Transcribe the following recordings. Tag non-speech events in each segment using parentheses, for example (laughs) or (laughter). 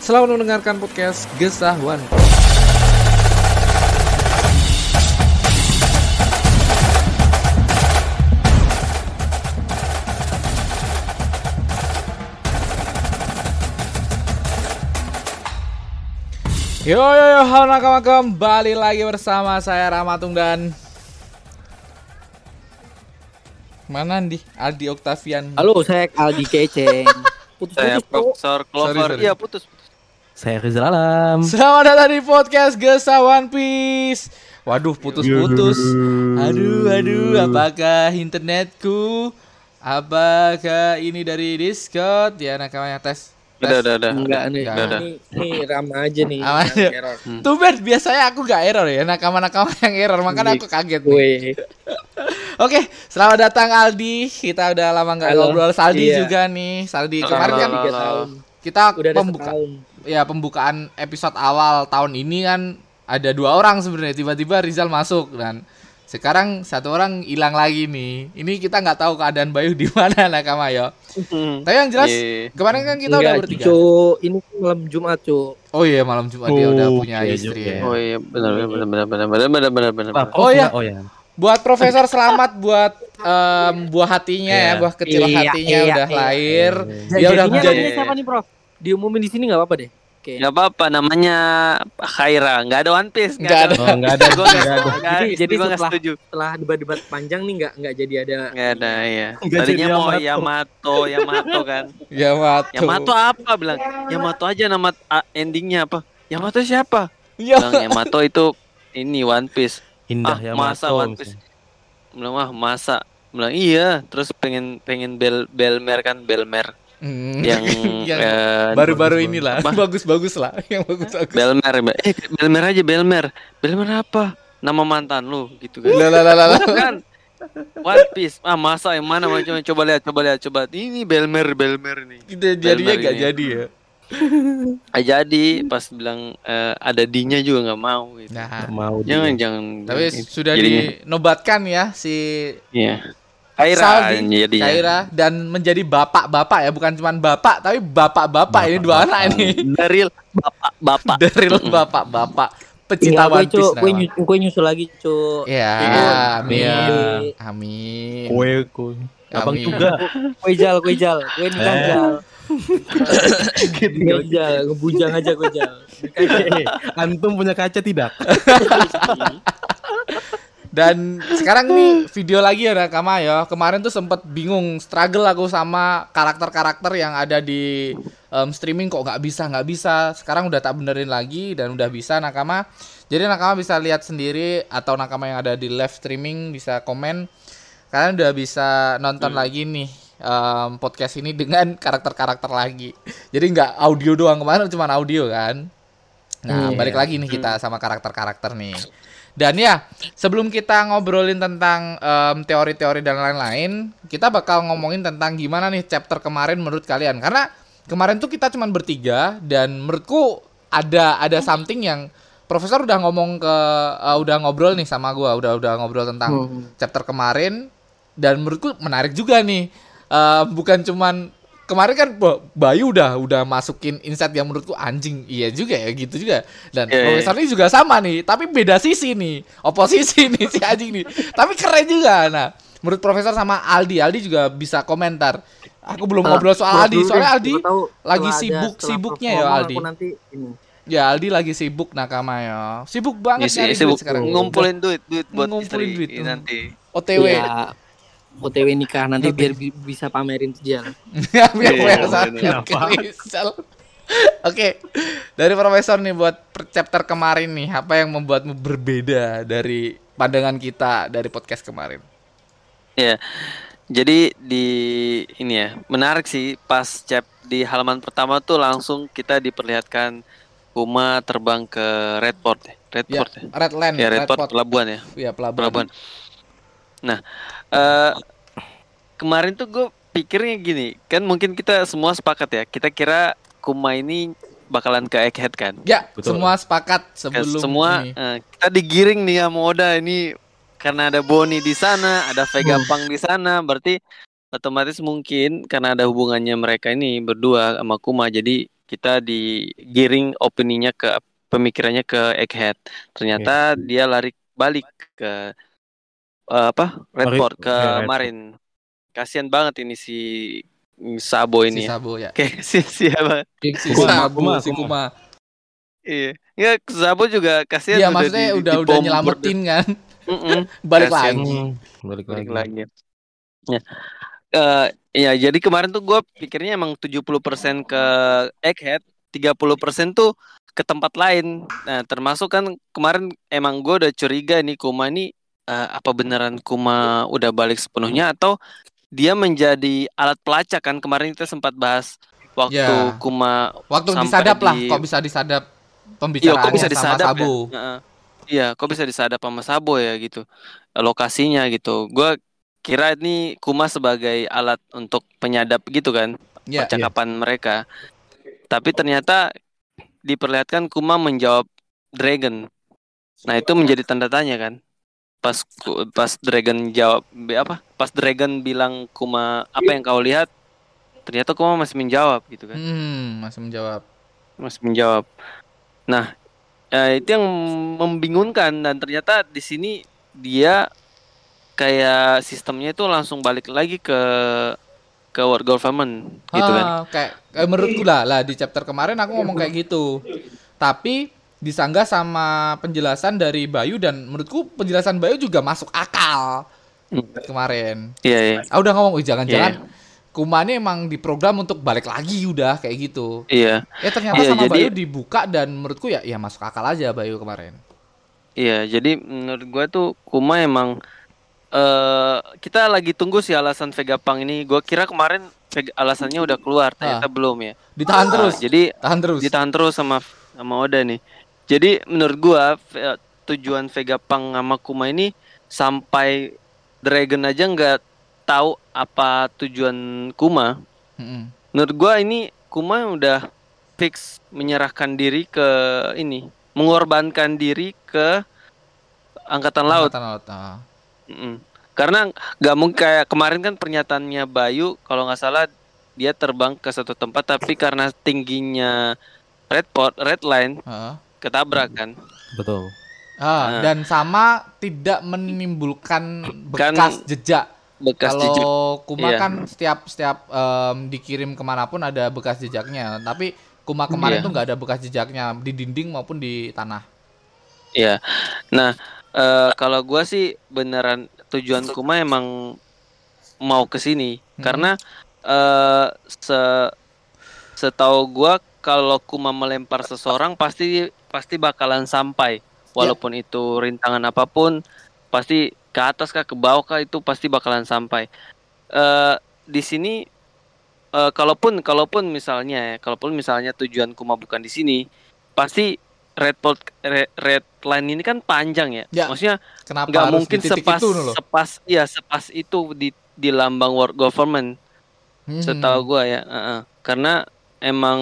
selamat mendengarkan podcast Gesah One Piece Yo yo yo, halo nakama kembali lagi bersama saya Ramatung dan Mana Andi? Aldi Octavian. Halo, saya Aldi Keceng. (laughs) Putus Saya putus. Profesor Clover. Sorry, sorry. Iya putus. Saya Rizal Alam. Selamat datang di podcast Gesa One Piece. Waduh, putus-putus. Aduh, aduh, apakah internetku? Apakah ini dari Discord? Ya, nakamanya tes. tes. Udah udah udah. Enggak nih. Enggak, udah. Ini, ini Rama aja nih. Aman. yang error. Tumben biasanya aku gak error ya, nakama-nakama yang error, makanya aku kaget. nih. Gue. (laughs) Oke, selamat datang Aldi. Kita udah lama nggak ngobrol. Saldi Iya. juga nih. Saldi kemarin kan kita Udah ada pembuka setahun. Ya pembukaan episode awal tahun ini kan ada dua orang sebenarnya tiba-tiba Rizal masuk dan sekarang satu orang hilang lagi nih. Ini kita nggak tahu keadaan Bayu (laughs) di mana nakama yo. Tapi yang jelas Iya. kemarin kan kita udah Enggak, bertiga. Cuk. Ini malam Jumat, Cuk. Oh iya malam Jumat dia udah Oh, punya iya istri ya. Oh iya benar benar benar benar benar benar benar benar. Pak, Oh, iya. Oh ya. Buat Profesor selamat buat em, buah hatinya ya, Iya. buah kecil Iya, hatinya iya, udah iya. lahir. Iya. Dia udah Jadinya menjadi namanya siapa nih, Prof? Diumumin di sini enggak apa-apa deh. Oke. Enggak apa-apa namanya Khaira. Enggak ada One Piece. Nggak ada. Oh enggak ada. (laughs) Gua Enggak ada. enggak Jadi- jadi gua nggak setelah- setuju. Setelah debat-debat panjang nih enggak enggak jadi ada Enggak ada ya. (laughs) Nggak Tadinya mau Yamato. Yamato, Yamato kan. (laughs) Yamato. Yamato apa bilang? Yamato aja nama ah, endingnya apa? Yamato siapa? Ya. Bilang Yamato itu ini One Piece. Indah Ah, ya masa One Piece? Bilang wah masa? Bilang iya, terus pengen pengen bel belmer kan belmer Hmm. yang (laughs) Yang eh, baru-baru bagus, inilah bagus-bagus lah (laughs) yang bagus-bagus Belmer, eh Belmer aja Belmer. Belmer apa? Nama mantan lu gitu kan. lah lah lah. Bukan. One Piece. Ah masa yang mana macam coba lihat coba lihat coba. Ini Belmer Belmer nih. Kita jadinya Belmer gak ini. jadi ya (laughs) Ah, jadi pas bilang eh, ada D-nya juga nggak mau gitu. nah Mau Jangan dia. jangan. tapi jangan- sudah jadinya. dinobatkan ya si Iya. Kaira Saldi jadinya. Kaira dan menjadi bapak-bapak ya bukan cuma bapak tapi bapak-bapak ini dua Bapak-bapak. anak ini (laughs) Dari bapak bapak. dari bapak-bapak pecinta Tinggal gue, One Piece. Gue gue nyusul lagi, Cuk. ya Iya. amin Iya. amin Kue kue. Abang Amin. juga. Kue jal, kue jal. Kue nikah Eh. jal. Kue jal, ngebujang aja kue jal. (laughs) Antum punya kaca tidak? (laughs) Dan (laughs) sekarang nih video lagi ya Nakama ya. Kemarin tuh sempet bingung, struggle aku sama karakter-karakter yang ada di em, streaming kok nggak bisa nggak bisa. Sekarang udah tak benerin lagi dan udah bisa Nakama. Jadi Nakama bisa lihat sendiri atau Nakama yang ada di live streaming bisa komen. Kalian udah bisa nonton lagi nih em, podcast ini dengan karakter-karakter lagi. Jadi nggak audio doang kemarin cuma audio kan. Nah, Iya. balik lagi nih kita sama karakter-karakter nih. Dan ya, sebelum kita ngobrolin tentang em, teori-teori dan lain-lain, kita bakal ngomongin tentang gimana nih chapter kemarin menurut kalian. Karena kemarin tuh kita cuma bertiga dan menurutku ada ada something yang profesor udah ngomong ke eh, udah ngobrol nih sama gua, udah udah ngobrol tentang Hmm. chapter kemarin dan menurutku menarik juga nih. Eh, bukan cuman kemarin kan Ba- Bayu udah udah masukin insight yang menurutku anjing. Iya juga ya gitu juga. Dan Iya, iya. profesor ini juga sama nih tapi beda sisi nih. Oposisi nih si anjing nih. Tapi keren juga. Nah menurut profesor sama Aldi Aldi juga bisa komentar. Aku belum ngobrol soal Aldi soalnya deh. Aldi lagi sibuk sibuknya ya Aldi. aku nanti ini. ya Aldi lagi sibuk nakama ya. Sibuk banget Yes, nyari yes, duit sibuk sekarang. ngumpulin duit duit buat Ngumpulin istri duit, nanti. OTW Iya, OTW nikah nanti biar bi- bisa pamerin sejal. biar Iya, Rizal. Oke, dari profesor nih buat per chapter kemarin nih, apa yang membuatmu berbeda dari pandangan kita dari podcast kemarin? Ya. Jadi di ini ya, menarik sih pas chap di halaman pertama tuh langsung kita diperlihatkan Kuma terbang ke Redport ya. Ya, Redport ya. Redland, Ya, Redport Redport. pelabuhan ya. Ya, pelabuhan. Pelabuhan. Nah, eh kemarin tuh gue pikirnya gini, kan mungkin kita semua sepakat ya. Kita kira Kuma ini bakalan ke Egghead kan. Ya, Betul. semua sepakat Kan sebelum semua ini. eh, kita digiring nih sama Oda ini karena ada Boni di sana, ada Vega Pang di sana, berarti otomatis mungkin karena ada hubungannya mereka ini berdua sama Kuma, jadi kita digiring opininya ke pemikirannya ke Egghead. Ternyata dia lari balik ke eh, apa Redport Lari- ke ya, Redport. Marin. Kasian banget ini si Sabo si ini ya. Sabo ya. Kayak (laughs) si siapa? Si Kuma, Sabo, Kuma, si Kuma. Iya. Ya Sabo juga kasihan Iya, udah maksudnya di- udah udah nyelamatin kan. Mm-mm. (laughs) Balik Kasian. lagi. Balik balik lagi. lagi. Ya. Eh, ya jadi kemarin tuh gue pikirnya emang 70% ke Egghead, 30% tuh ke tempat lain. Nah, termasuk kan kemarin emang gue udah curiga nih Kuma ini eh, apa beneran Kuma udah balik sepenuhnya atau dia menjadi alat pelacak kan kemarin kita sempat bahas waktu Ya. Kuma Waktu disadap lah, di- kok bisa disadap Iya, pembicaraannya kok bisa sama disadap Sabo. ya? Heeh. Iya, kok bisa disadap sama Sabo ya gitu. Lokasinya gitu. Gua kira ini Kuma sebagai alat untuk penyadap gitu kan, Ya, percakapan mereka. Tapi ternyata diperlihatkan Kuma menjawab Dragon. Nah, itu menjadi tanda tanya kan. Pas pas Dragon jawab apa? Pas Dragon bilang Kuma apa yang kau lihat? Ternyata Kuma masih menjawab gitu kan Hmm, masih menjawab. masih menjawab. Nah, eh, itu yang membingungkan dan ternyata di sini dia kayak sistemnya itu langsung balik lagi ke ke world government gitu kan. Ah, kayak, kayak menurutku lah lah di chapter kemarin aku ngomong kayak gitu. Tapi disanggah sama penjelasan dari Bayu dan menurutku penjelasan Bayu juga masuk akal Hmm. kemarin. Iya, iya. Ah udah ngomong "Ih, jangan-jangan Iya. Kuma ini emang diprogram untuk balik lagi udah kayak gitu. Iya, Ya ternyata Iya, sama jadi- Bayu dibuka dan menurutku ya ya masuk akal aja Bayu kemarin. iya. Jadi menurut gua tuh Kuma emang eh kita lagi tunggu sih alasan Vega Pang ini. Gua kira kemarin Vega- alasannya udah keluar, ternyata belum ya. Ditahan Nah, terus, jadi tahan terus. ditahan terus sama sama Oda nih. Jadi menurut gua tujuan Vega Pang sama Kuma ini sampai Dragon aja nggak tahu apa tujuan Kuma. Mm-mm. Menurut gua ini Kuma udah fix menyerahkan diri ke ini, mengorbankan diri ke angkatan laut. Angkatan laut. ah. Mm-mm. Karena nggak mungkin kayak kemarin kan pernyataannya Bayu kalau nggak salah dia terbang ke satu tempat tapi karena tingginya red pot red line. Ketabrak kan. Betul. Ah, Nah. dan sama tidak menimbulkan Kan bekas jejak. Bekas Kalau jejak. Kuma Iya. kan setiap setiap em, dikirim ke mana pun ada bekas jejaknya. Tapi Kuma kemarin Iya. tuh nggak ada bekas jejaknya di dinding maupun di tanah. Iya. Nah, eh, kalau gua sih beneran tujuan Kuma emang mau ke sini Hmm. karena eh se setahu gua kalau Kuma melempar seseorang pasti pasti bakalan sampai walaupun itu rintangan apa pun pasti ke atas kah ke bawah kah itu pasti bakalan sampai. Eh di sini eh kalaupun kalaupun misalnya ya, kalaupun misalnya tujuan Kuma bukan di sini pasti red port red, red line ini kan panjang ya. Ya. Maksudnya nggak mungkin sepas itu loh? sepas iya sepas itu di di lambang world government Hmm. setahu gua ya Heeh. karena emang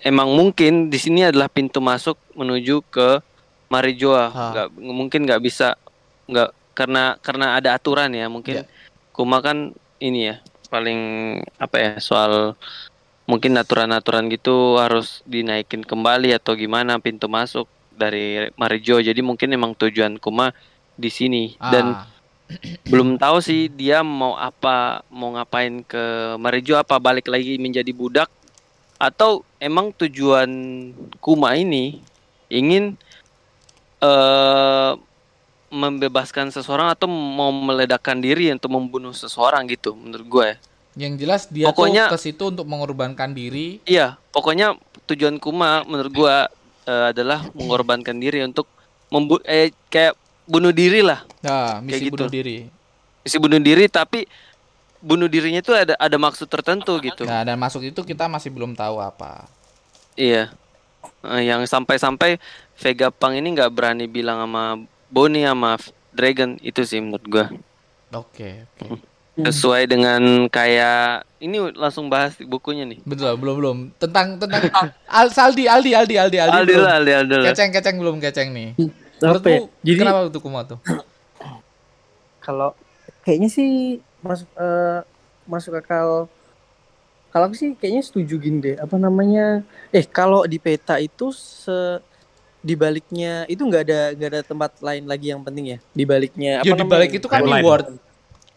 emang mungkin di sini adalah pintu masuk menuju ke Marijoa nggak mungkin nggak bisa nggak karena karena ada aturan ya mungkin. Ya. Kuma kan ini ya paling apa ya soal mungkin aturan-aturan gitu harus dinaikin kembali atau gimana pintu masuk dari Marijo. Jadi mungkin emang tujuan Kuma di sini. Dan Ah, belum tahu sih dia mau apa mau ngapain ke Marijo apa balik lagi menjadi budak atau emang tujuan Kuma ini ingin eh membebaskan seseorang atau mau meledakkan diri untuk membunuh seseorang gitu menurut gue yang jelas dia Pokoknya- tuh ke situ untuk mengorbankan diri. iya pokoknya tujuan Kuma menurut gue eh, adalah mengorbankan diri untuk membu eh kayak bunuh diri lah Nah, misi gitu. bunuh diri. misi bunuh diri tapi bunuh dirinya itu ada ada maksud tertentu gitu Nah, dan masuk itu kita masih belum tahu apa. Iya. Eh, yang sampai-sampai Vega Pang ini nggak berani bilang sama Bonnie sama Dragon itu sih menurut gua. Oke, oke. Sesuai dengan kayak ini langsung bahas di bukunya nih. Betul, belum belum. Tentang tentang (laughs) Al Saldi, Aldi, Aldi, Aldi, Aldi. Aldi lah, Aldi, Aldi lah. Keceng, keceng belum keceng nih. Ya? Menurutmu Jadi kenapa tuh Kuma tuh? kalau kayaknya sih masuk eh, masuk akal kalau aku sih kayaknya setuju gini deh apa namanya eh kalau di peta itu se di baliknya itu nggak ada nggak ada tempat lain lagi yang penting ya di baliknya Ya di balik itu kan Online. New World. New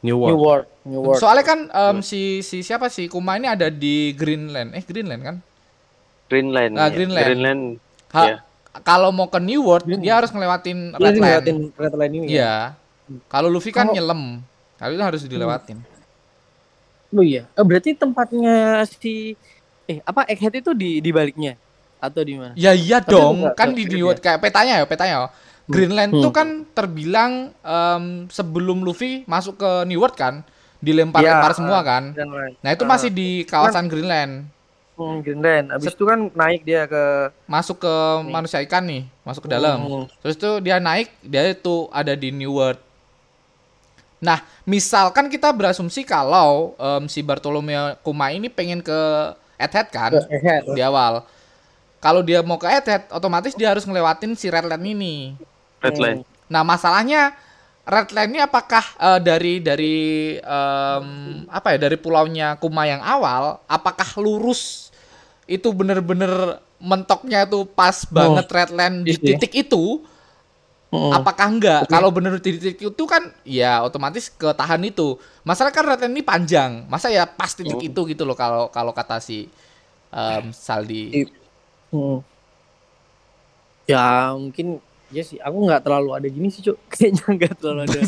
New World. World New World Soalnya kan em, si si siapa sih Kuma ini ada di Greenland. Eh Greenland kan? Greenland. Ah, ya. Greenland. Greenland. Ha- Iya. Kalau mau ke New World dia harus ngelewatin Red Land. ngeliatin Red Line ini ya? Iya. Kalau Luffy kan Kalau- nyelam. Kali itu harus dilewatin. oh iya Eh, berarti tempatnya si eh apa Egghead itu di di baliknya atau di mana Ya iya Tapi dong, enggak- kan enggak di World kayak petanya ya, petanya. ya. Greenland Hmm. tuh kan terbilang em, sebelum Luffy masuk ke New World kan, dilempar-lempar Iya, semua ah, kan. Red Line. Nah, itu Ah. masih di kawasan Greenland. Hmm, Greenland. Abis itu kan naik dia ke Masuk ke manusia ikan nih, masuk ke dalam. Hmm. Terus itu dia naik, dia itu ada di New World. Nah, misalkan kita berasumsi kalau em, si Bartolomeo Kuma ini pengen ke Egghead kan ke di awal. Kalau dia mau ke Egghead, otomatis dia harus ngelewatin si Red Land ini. Red. Line. Nah, masalahnya Red Line ini apakah eh, dari dari em, apa ya dari pulaunya Kuma yang awal, apakah lurus itu bener-bener mentoknya tuh pas banget Red Line di iya. titik itu? Hmm. Apakah enggak? Kalau bener di titik itu kan ya otomatis ketahan itu. Masalah kan Line ini panjang. Masa ya pas titik Hmm. itu gitu loh kalau kalau kata si em, Saldi. Hmm. Ya mungkin ya sih. Aku nggak terlalu ada gini sih cuk. (laughs) Kayaknya nggak terlalu ada.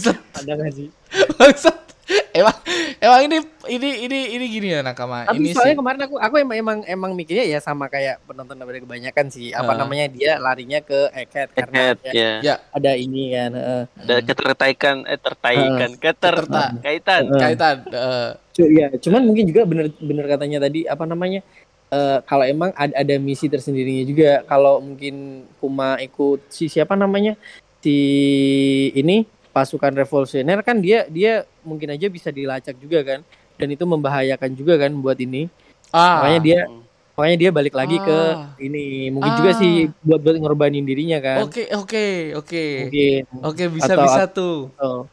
Ada nggak sih? (laughs) Bangsat. (laughs) emang emang ini ini ini ini gini ya nakama. Tapi ini soalnya sih. kemarin aku aku emang emang emang mikirnya ya sama kayak penonton pada kebanyakan sih. Apa Ah. namanya dia larinya ke Egghead karena Egghead, ya, ya. Ya. ada ini kan. eh. Ada ketertaikan, eh tertaikan, keterkaitan. Eh. kaitan eh, Cu- ya, cuman mungkin juga bener bener katanya tadi apa namanya eh, kalau emang ada, ada misi tersendirinya juga kalau mungkin Kuma ikut si siapa namanya si ini pasukan revolusioner kan dia dia mungkin aja bisa dilacak juga kan dan itu membahayakan juga kan buat ini ah makanya dia Hmm. makanya dia balik lagi ke Ah. ini mungkin Ah. juga sih buat buat ngorbanin dirinya kan oke oke oke mungkin oke bisa Atau- bisa tuh Oh.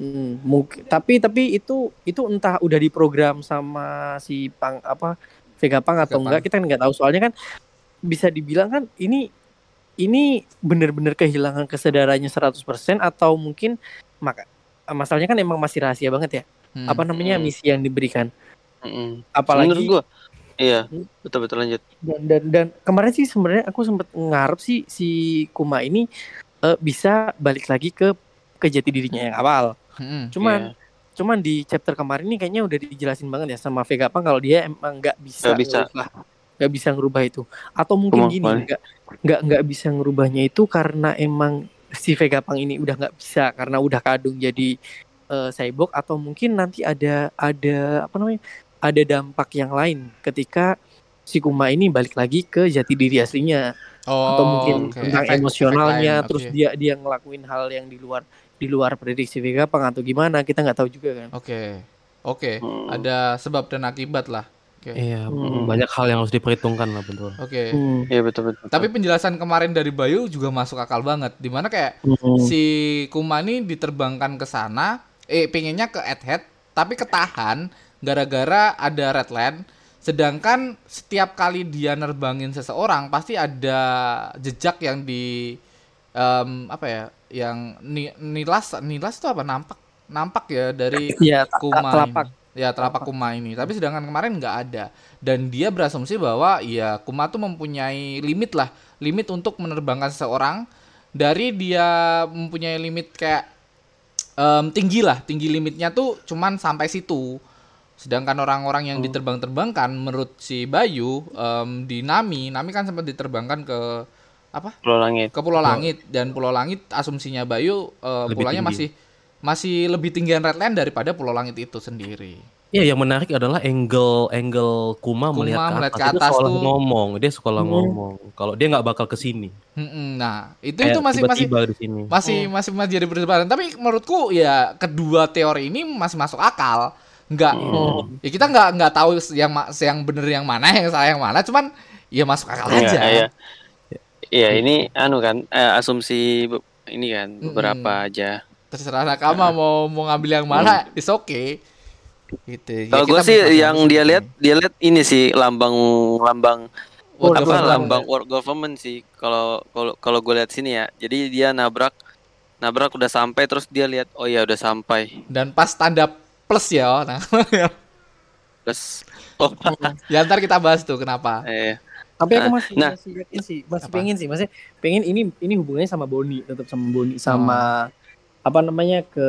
Hmm, mungkin tapi tapi itu itu entah udah diprogram sama si Pang apa Vega Pang atau Vega Pang. enggak kita nggak tahu soalnya kan bisa dibilang kan ini ini bener-bener kehilangan kesadarannya 100% atau mungkin maka masalahnya kan emang masih rahasia banget ya Hmm. apa namanya Hmm. misi yang diberikan Mm-mm. apalagi Menurut gua, iya, Hmm. betul betul lanjut. dan dan, dan kemarin sih sebenarnya aku sempet ngarep sih si Kuma ini eh, bisa balik lagi ke ke jati dirinya yang awal Hmm. cuman Iya. cuman di chapter kemarin ini kayaknya udah dijelasin banget ya sama Vega Pang kalau dia emang nggak bisa Nggak bisa. Nggak bisa ngerubah itu atau mungkin gini nggak nggak nggak bisa ngerubahnya itu karena emang si Vega Pang ini udah nggak bisa karena udah kadung jadi eh, cyborg atau mungkin nanti ada ada apa namanya ada dampak yang lain ketika si Kuma ini balik lagi ke jati diri aslinya Oh, atau mungkin oke. tentang Efek- emosionalnya efek lain, terus dia dia ngelakuin hal yang di luar di luar prediksi Vega Pang atau gimana kita nggak tahu juga kan Oke. Oke, Hmm. ada sebab dan akibat lah. Oke. Iya, Hmm. banyak hal yang harus diperhitungkan lah betul. Oke. Hmm. Iya betul betul. Tapi penjelasan kemarin dari Bayu juga masuk akal banget. Di mana kayak Hmm. si Kuma ini diterbangkan ke sana, eh pengennya ke Egghead, tapi ketahan gara-gara ada Red Land. Sedangkan setiap kali dia nerbangin seseorang pasti ada jejak yang di em, apa ya, yang ni- nilas nilas itu apa nampak nampak ya dari ya ta- ta- Kuma telapak. Ya telapak Kuma ini. Tapi sedangkan kemarin nggak ada. Dan dia berasumsi bahwa ya Kuma tuh mempunyai limit lah, limit untuk menerbangkan seseorang. Dari dia mempunyai limit kayak em, tinggi lah, tinggi limitnya tuh cuman sampai situ. Sedangkan orang-orang yang diterbang-terbangkan menurut si Bayu em, di Nami, Nami kan sempat diterbangkan ke apa? Pulau Langit. ke Pulau Langit dan Pulau Langit asumsinya Bayu eh, Lebih pulaunya tinggi. masih masih lebih tinggian Redland daripada Pulau Langit itu sendiri. Iya, yang menarik adalah angle angle Kuma, Kuma melihat ke melihat atas. ke atas seolah tuh. ngomong, dia sekolah Hmm. ngomong. Kalau dia nggak bakal ke sini. Nah, itu Kayak itu masih masih tiba-tiba di sini. masih masih masih jadi perdebatan. Tapi menurutku ya kedua teori ini masih masuk akal. Nggak, Hmm. ya kita nggak nggak tahu yang yang bener yang mana, yang salah yang mana. Cuman ya masuk akal Iya, aja. iya. Iya, ini anu kan eh, asumsi ini kan beberapa aja. Terserah nakama mau mau ngambil yang mana, is okay. Gitu. Ya, Kalau gue sih yang dia lihat dia lihat ini sih lambang lambang World apa government. lambang world government sih kalau kalau kalau gue lihat sini ya. Jadi dia nabrak nabrak udah sampai terus dia lihat oh ya udah sampai. dan pas tanda plus ya. Nah, (laughs) Terus oh ya ntar kita bahas tuh kenapa. eh Tapi aku Nah, masih nah. masih yakin sih, masih Apa? pengen sih, masih pengen ini ini hubungannya sama Boni, tetap sama Boni sama apa namanya ke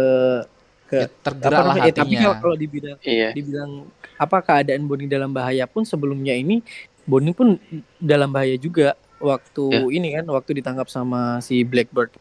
Ya, ke tergerak apa lah namanya, eh, tapi hatinya. kalau, kalau dibilang iya. dibilang apa keadaan Boni dalam bahaya pun sebelumnya ini Boni pun dalam bahaya juga waktu Ya. ini kan waktu ditangkap sama si Blackbird.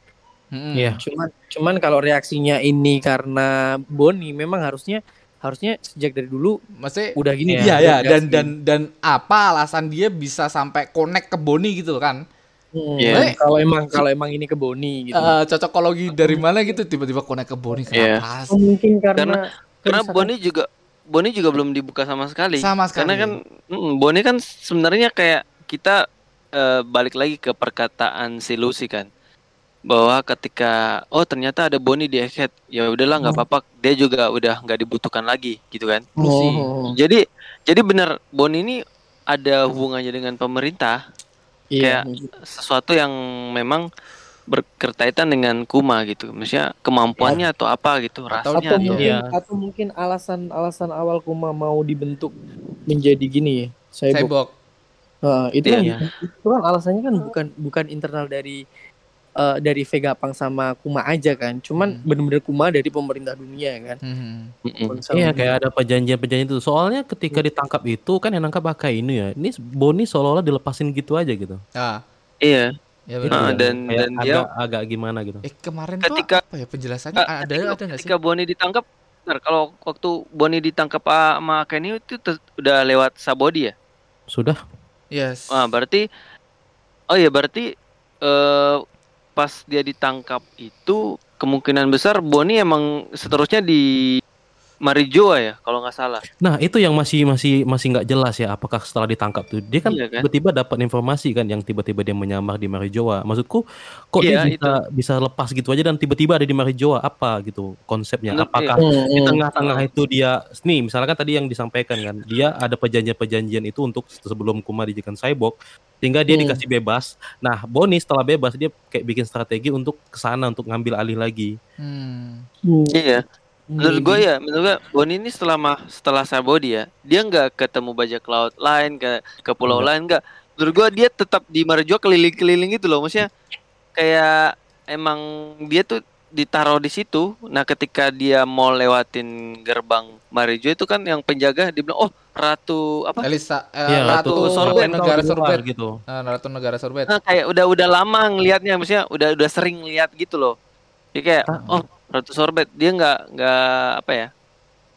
Iya. Cuman cuman kalau reaksinya ini karena Boni memang harusnya harusnya sejak dari dulu Maksudnya udah gini. Ya udah dan dan dan apa alasan dia bisa sampai connect ke Boni gitu kan? Hmm, Iya. kalau emang kalau emang ini ke Boni gitu. Eh, cocokologi dari mana gitu tiba-tiba connect ke Boni Iya. kenapa? Oh, mungkin karena Karena- Karena Boni juga Boni juga belum dibuka sama sekali. Sama sekali. Karena kan mm, Boni kan sebenarnya kayak kita eh, balik lagi ke perkataan si Lucy kan. Bahwa ketika oh ternyata ada Boni di Egghead, ya udahlah nggak Hmm. apa-apa, dia juga udah nggak dibutuhkan lagi gitu kan. Oh, Jadi jadi benar Boni ini ada hubungannya dengan pemerintah, iya. sesuatu yang memang berkaitan dengan Kuma gitu. Maksudnya kemampuannya atau apa gitu, Atau- rasanya atau atau mungkin Iya. atau mungkin alasan-alasan awal Kuma mau dibentuk menjadi gini ya. Cyborg. Cyborg. Nah, itu Iya, kan iya. itu kan alasannya kan bukan bukan internal dari eh, dari Vegapunk sama Kuma aja kan. Cuman Hmm. bener-bener Kuma dari pemerintah dunia kan. Mhm. Mm-mm. Konsel Iya dunia. kayak ada perjanjian-perjanjian itu. Soalnya ketika ditangkap itu kan yang nangkap ini ya. Ini Boni seolah-olah dilepasin gitu aja gitu. Ah, Iya. ya Gitu benar. Ah, ya. dan- Kayak dan dia- agak agak gimana gitu. Eh kemarin Ketika- tuh apa ya penjelasannya Ah, ada ketika, ada nggak sih? ketika Boni ditangkap, benar kalau waktu Boni ditangkap sama Kenny itu udah lewat Sabodi ya. Sudah. Yes. Ah, berarti oh ya berarti eh pas dia ditangkap itu kemungkinan besar Boni emang seterusnya di Marijoa ya kalau nggak salah. Nah itu yang masih masih masih nggak jelas ya. Apakah setelah ditangkap tuh dia kan Iya kan? tiba-tiba dapat informasi kan yang tiba-tiba dia menyamar di Marijoa. Maksudku kok Iya, dia bisa bisa lepas gitu aja dan tiba-tiba ada di Marijoa apa gitu konsepnya? Apakah Hmm, di hmm. tengah-tengah itu dia nih misalkan tadi yang disampaikan kan dia ada perjanjian-perjanjian itu untuk sebelum Kuma dijadikan cyborg sehingga dia Hmm. dikasih bebas nah Boni setelah bebas dia kayak bikin strategi untuk ke sana untuk ngambil alih lagi Hmm. Hmm. Iya. Menurut gue Hmm. ya, menurut gue Boni ini setelah mah setelah Sabodi ya, dia nggak ketemu bajak laut lain ke ke pulau Nggak. lain nggak. Menurut gue dia tetap di Marijoa keliling-keliling gitu loh, maksudnya kayak emang dia tuh ditaruh di situ. Nah, ketika dia mau lewatin gerbang Marijoa itu kan yang penjaga dia bilang, "Oh, ratu apa?" Elisa eh, Iya, Ratu Ratu Sorbet Sorbet. negara Sorbet. gitu Eh, Ratu negara Sorbet. Nah, kayak udah udah lama ngelihatnya, maksudnya udah udah sering lihat gitu loh. Dia kayak, Ah. oh Ratu Sorbet, dia nggak nggak apa ya,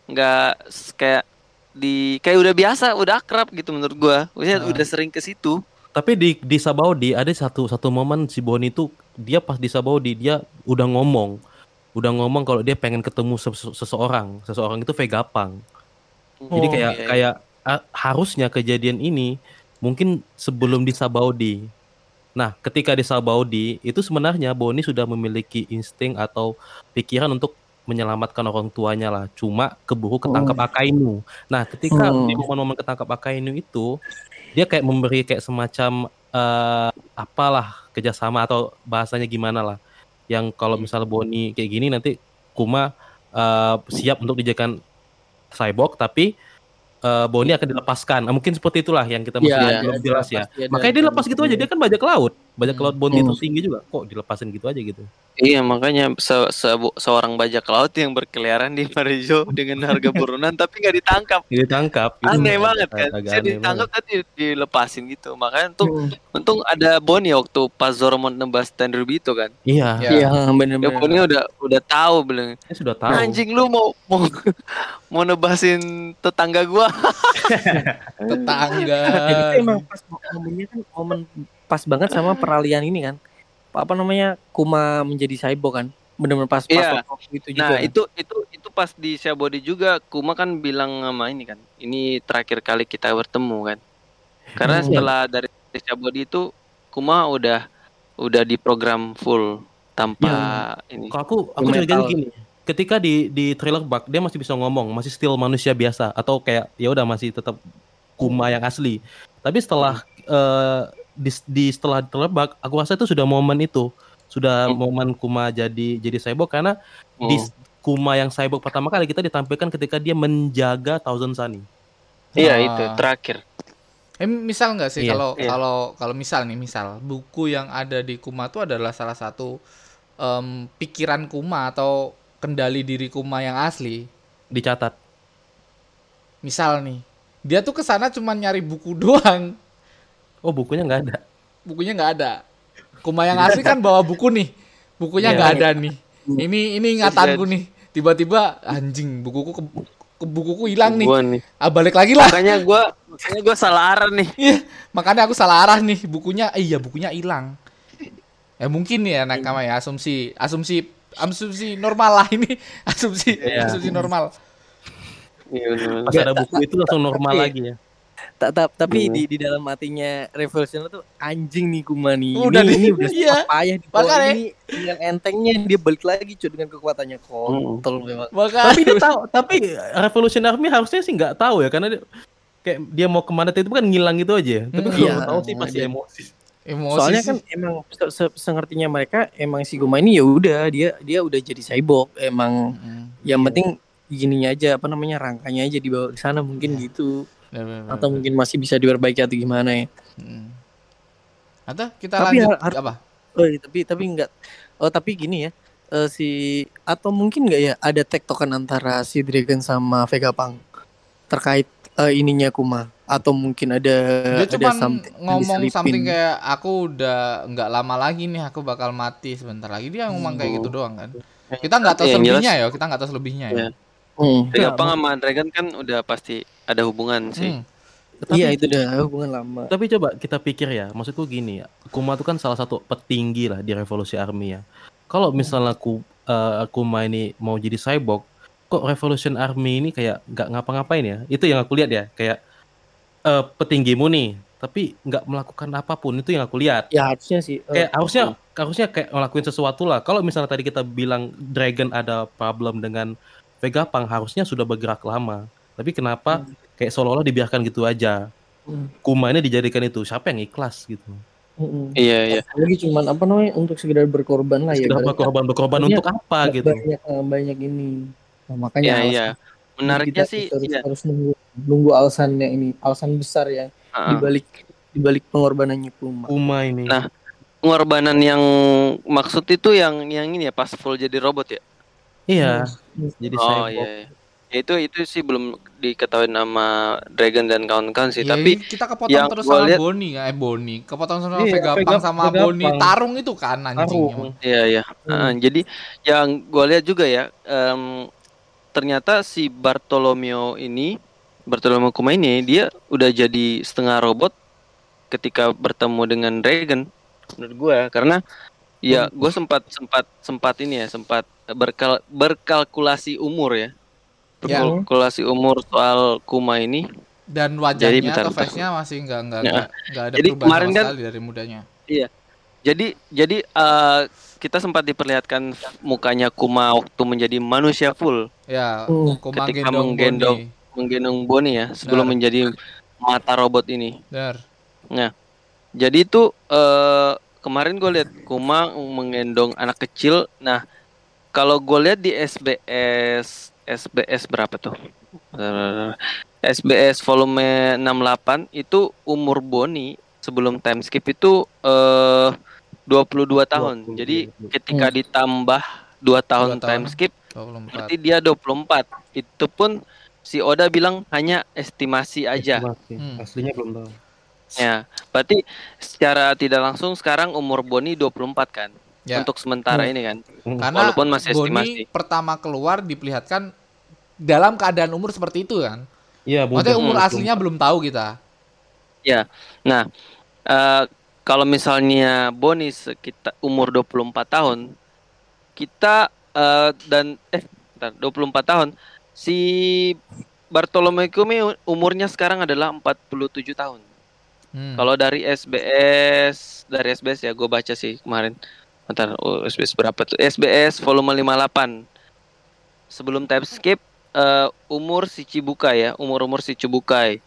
nggak kayak di kayak udah biasa, udah akrab gitu menurut gua. Maksudnya Ah. udah sering ke situ. tapi di di Sabaudi ada satu satu momen si Boni itu dia pas di Sabaudi dia udah ngomong udah ngomong kalau dia pengen ketemu sese- seseorang seseorang itu Vegapunk Jadi Oh, kayak iya, iya. kayak ah, harusnya kejadian ini mungkin sebelum di Sabaudi. Nah, ketika di Sabaudi itu sebenarnya Boni sudah memiliki insting atau pikiran untuk menyelamatkan orang tuanya lah. Cuma keburu ketangkap Akainu. Nah, ketika Hmm. di momen-momen ketangkap Akainu itu dia kayak memberi kayak semacam eh, apalah kerjasama atau bahasanya gimana lah. Yang kalau misalnya Boni kayak gini nanti Kuma eh, siap untuk dijadikan cyborg tapi eh, Boni akan dilepaskan. Nah, mungkin seperti itulah yang kita Iya, masih ada- belum jelas ya. Makanya dia lepas gitu aja dia kan bajak laut. Bajak laut itu Hmm. tinggi juga, kok dilepasin gitu aja gitu. Iya makanya se- se- seorang bajak laut yang berkeliaran di Marijo dengan harga buronan (laughs) tapi nggak ditangkap. Jadi tangkap. gitu. Aneh banget kan. Agak Saya ditangkap banget. tadi dilepasin gitu. Makanya untung Hmm. untung ada Boni waktu pas Zoro mau nembas Tenryubito kan. Iya, Ya. Iya Ya bener-bener. Boni udah udah tahu bilang saya sudah tahu. anjing lu mau mau (laughs) mau nebasin tetangga gua. (laughs) Tetangga. Jadi itu emang pas momennya kan momen pas banget sama peralihan ini kan. Apa namanya Kuma menjadi cyborg kan. Bener-bener pas pas Iya. waktu itu juga. Nah, kan. itu itu itu pas di Shabody juga Kuma kan bilang sama ini kan. Ini terakhir kali kita bertemu kan. Karena Hmm. setelah dari Shabody itu Kuma udah udah di program full tanpa ini. Kalau aku aku curiga gini. Ketika di di trailer bug dia masih bisa ngomong, masih still manusia biasa atau kayak ya udah masih tetap Kuma yang asli. Tapi setelah eh, di, di setelah bug, aku rasa itu sudah momen itu. Sudah Hmm. momen Kuma jadi jadi cyborg karena di Oh. Kuma yang cyborg pertama kali kita ditampilkan ketika dia menjaga Thousand Sunny. Iya Ah. itu terakhir. Eh, misal nggak sih Iya, kalau iya. kalau kalau misal nih misal buku yang ada di Kuma itu adalah salah satu em, pikiran Kuma atau kendali diri Kuma yang asli. Dicatat. Misal nih dia tuh ke sana cuma nyari buku (laughs) doang, Oh, bukunya nggak ada. bukunya nggak ada. Kuma yang asli kan bawa buku nih, bukunya Iya. nggak ada nih. Ini ini ingatanku nih. Tiba-tiba anjing bukuku ke, ke bukuku hilang nih. Nih. Ah balik lagi lah. Makanya gua makanya gua salah arah nih. (laughs) Iya, makanya aku salah arah nih. Bukunya, eh, iya bukunya hilang. Ya mungkin ya nakama ya asumsi, asumsi, asumsi normal lah ini, (laughs) asumsi, Iya. asumsi normal. Iya. Pas ada buku itu langsung normal lagi ya. Ta- ta- tapi Hmm. di di dalam hatinya Revolution tuh anjing nih Kuma nih. Udah ini, di- ini udah iya. payah di bawah Makanya. ini dengan entengnya dia balik lagi cuy dengan kekuatannya Hmm. kontol memang. Maka tapi dia tahu tapi Revolution Army harusnya sih nggak tahu ya karena dia, kayak dia mau ke mana itu kan ngilang gitu aja tapi Hmm. kalau Iya. tahu sih pasti Dia- emosi emosi Soalnya sih. kan emang se se- sengertinya mereka emang si Kuma ini ya udah dia dia udah jadi cyborg emang Mm, yang penting gininya aja apa namanya rangkanya aja dibawa ke sana mungkin Iya. gitu bener, bener. atau mungkin masih bisa diperbaiki atau gimana ya. Mm. Atau kita Tapi lanjut har- apa? Oh, iya, tapi tapi enggak oh tapi gini ya eh, si atau mungkin enggak ya ada tektokan antara si Dragon sama Vegapunk terkait eh, ininya Kuma atau mungkin ada Dia ada cuma something ngomong diselipin. something kayak aku udah nggak lama lagi nih aku bakal mati sebentar lagi dia ngomong kayak gitu doang kan. Kita nggak tahu Yang selebihnya ya, kita nggak tahu selebihnya ya. Iya. Hmm. Vegapunk sama Dragon kan udah pasti ada hubungan sih. Hmm. tapi, Iya itu udah hubungan lama. tapi coba kita pikir ya maksudku gini ya Kuma itu kan salah satu petinggi lah di Revolusi Army ya kalau misalnya aku eh, Kuma ini mau jadi cyborg kok Revolution Army ini kayak nggak ngapa-ngapain ya itu yang aku lihat ya kayak eh, petinggimu nih tapi nggak melakukan apa pun itu yang aku lihat Ya harusnya sih. eh, kayak harusnya harusnya kayak ngelakuin sesuatu lah. Kalau misalnya tadi kita bilang Dragon ada problem dengan Vegapunk harusnya sudah bergerak lama. Tapi kenapa kayak seolah-olah dibiarkan gitu aja? Hmm. Kuma ini dijadikan itu siapa yang ikhlas gitu? mm-mm. Iya iya. Lagi cuman apa namanya untuk sekedar berkorban lah ya. Sudah berarti berkorban berkorban Iya. untuk apa ba- gitu? Banyak eh, banyak ini. Nah, makanya Iya iya. Menariknya kita sih harus, iya. harus nunggu nunggu alasannya ini alasan besar yang Ah. dibalik dibalik pengorbanannya Kuma. Kuma ini. Nah, pengorbanan yang maksud itu yang yang ini ya pas full jadi robot ya. iya. Jadi Oh cyborg. iya. iya. Ya, itu itu sih belum diketahui nama Dragon dan kawan-kawan sih. Ya, Tapi kita kepotong yang terus sama lihat- Boni kan? Eh Boni, kepotong sama Iya, Vegapunk Vegap- sama Vegapunk. Boni tarung itu kan anjing. Tarung. Iya ya. Hmm. jadi yang gue lihat juga ya, em, ternyata si Bartolomeo ini, Bartolomeo Kuma ini dia udah jadi setengah robot ketika bertemu dengan Dragon. Menurut gue, karena ya gue sempat sempat sempat ini ya sempat berkal berkalkulasi umur ya. Ya. Berkalkulasi umur soal Kuma ini. Dan Jadi, wajahnya bentar, atau face-nya masih nggak nggak Ya. nggak nggak ada Jadi perubahan kemarin sama kan- sekali dari mudanya. Jadi jadi eh, kita sempat diperlihatkan mukanya Kuma waktu menjadi manusia full. Ya, Hmm. Kuma Ketika gendong menggendong. Boni. menggendong Boni ya sebelum Benar. menjadi mata robot ini. Benar. Jadi itu eh, kemarin gue lihat Kuma menggendong anak kecil. Nah kalau gue lihat di SBS SBS berapa tuh? SBS volume 68 itu umur Boni sebelum time skip itu eh 22 tahun. 20, Jadi ketika ditambah 2 tahun, Dua tahun. time skip 24. berarti dia 24. Itu pun si Oda bilang hanya estimasi aja. Estimasi. Hmm. Aslinya belum tahu. Ya, berarti secara tidak langsung sekarang umur Boni 24 kan. Ya. Untuk sementara Hmm. ini kan. Hmm. Karena Walaupun masih Boni estimasi. pertama keluar diperlihatkan dalam keadaan umur seperti itu kan. Iya, Maksudnya umur Hmm. aslinya belum tahu kita. Ya. Nah, eh, kalau misalnya Boni sekitar umur 24 tahun, kita eh, dan eh bentar, 24 tahun si Bartolomeu Kumi umurnya sekarang adalah 47 tahun. Hmm. Kalau dari SBS, dari SBS ya gue baca sih kemarin. Bentar, oh, SBS berapa tuh? SBS volume 58. Sebelum time skip eh, umur si Cibukai ya, umur-umur si Cibukai.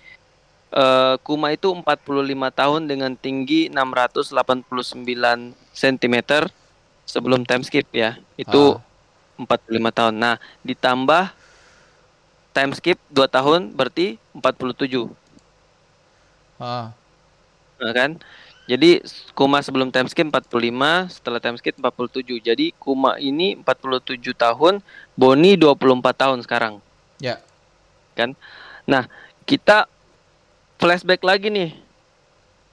Eh, Kuma itu 45 tahun dengan tinggi 689 cm sebelum time skip ya. Itu 45 tahun. Nah, ditambah time skip 2 tahun berarti 47. Ah. Nah, kan? Jadi Kuma sebelum time skip 45, setelah time skip 47. Jadi Kuma ini 47 tahun, Boni 24 tahun sekarang. Ya. Nah, kita flashback lagi nih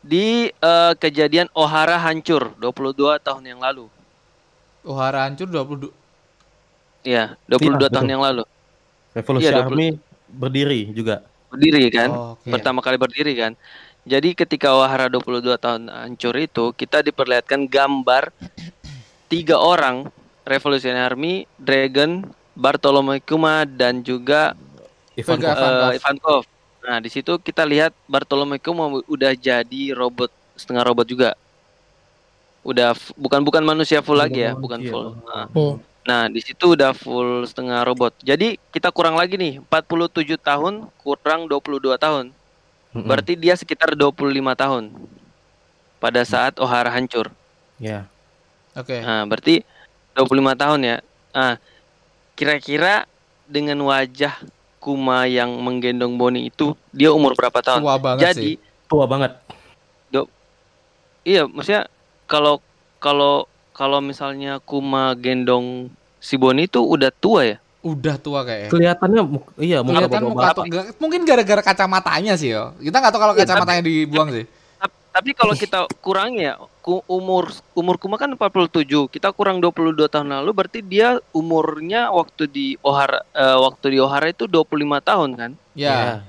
di eh, kejadian Ohara hancur 22 tahun yang lalu. Ohara hancur 22 Iya, 22 Iya, tahun betul. yang lalu. Revolusi Iya, 20. Army berdiri juga. Berdiri kan? Oh, oke. Pertama kali berdiri kan. Jadi ketika Ohara 22 tahun hancur itu, kita diperlihatkan gambar tiga orang Revolutionary Army, Dragon, Bartolomeu Kuma dan juga Ivan. Ivankov. Ivankov. Nah, di situ kita lihat Bartolomeu Kuma udah jadi robot setengah robot juga. Udah bukan bukan manusia full lagi ya, bukan manusia. full. Nah, Hmm. Nah, di situ udah full setengah robot. Jadi kita kurang lagi nih, 47 tahun kurang 22 tahun. Mm-mm. Berarti dia sekitar 25 tahun pada saat Ohara hancur. ya. Oke. Nah, berarti 25 tahun ya. Nah, kira-kira dengan wajah Kuma yang menggendong Boni itu, dia umur berapa tahun? Tua banget Jadi, sih. Tua banget. iya, maksudnya kalau kalau kalau misalnya Kuma gendong si Boni itu udah tua ya? Udah tua kayaknya. Kelihatannya iya Kelihatan muka tua. Mungkin gara-gara kacamatanya sih yo. Kita nggak tahu kalau Iya, kacamatanya dibuang sih. Tap- Tapi kalau kita kurangi ya, umur umur Kuma kan 47, kita kurang 22 tahun lalu berarti dia umurnya waktu di Ohara eh, waktu di Ohara itu 25 tahun kan? Ya.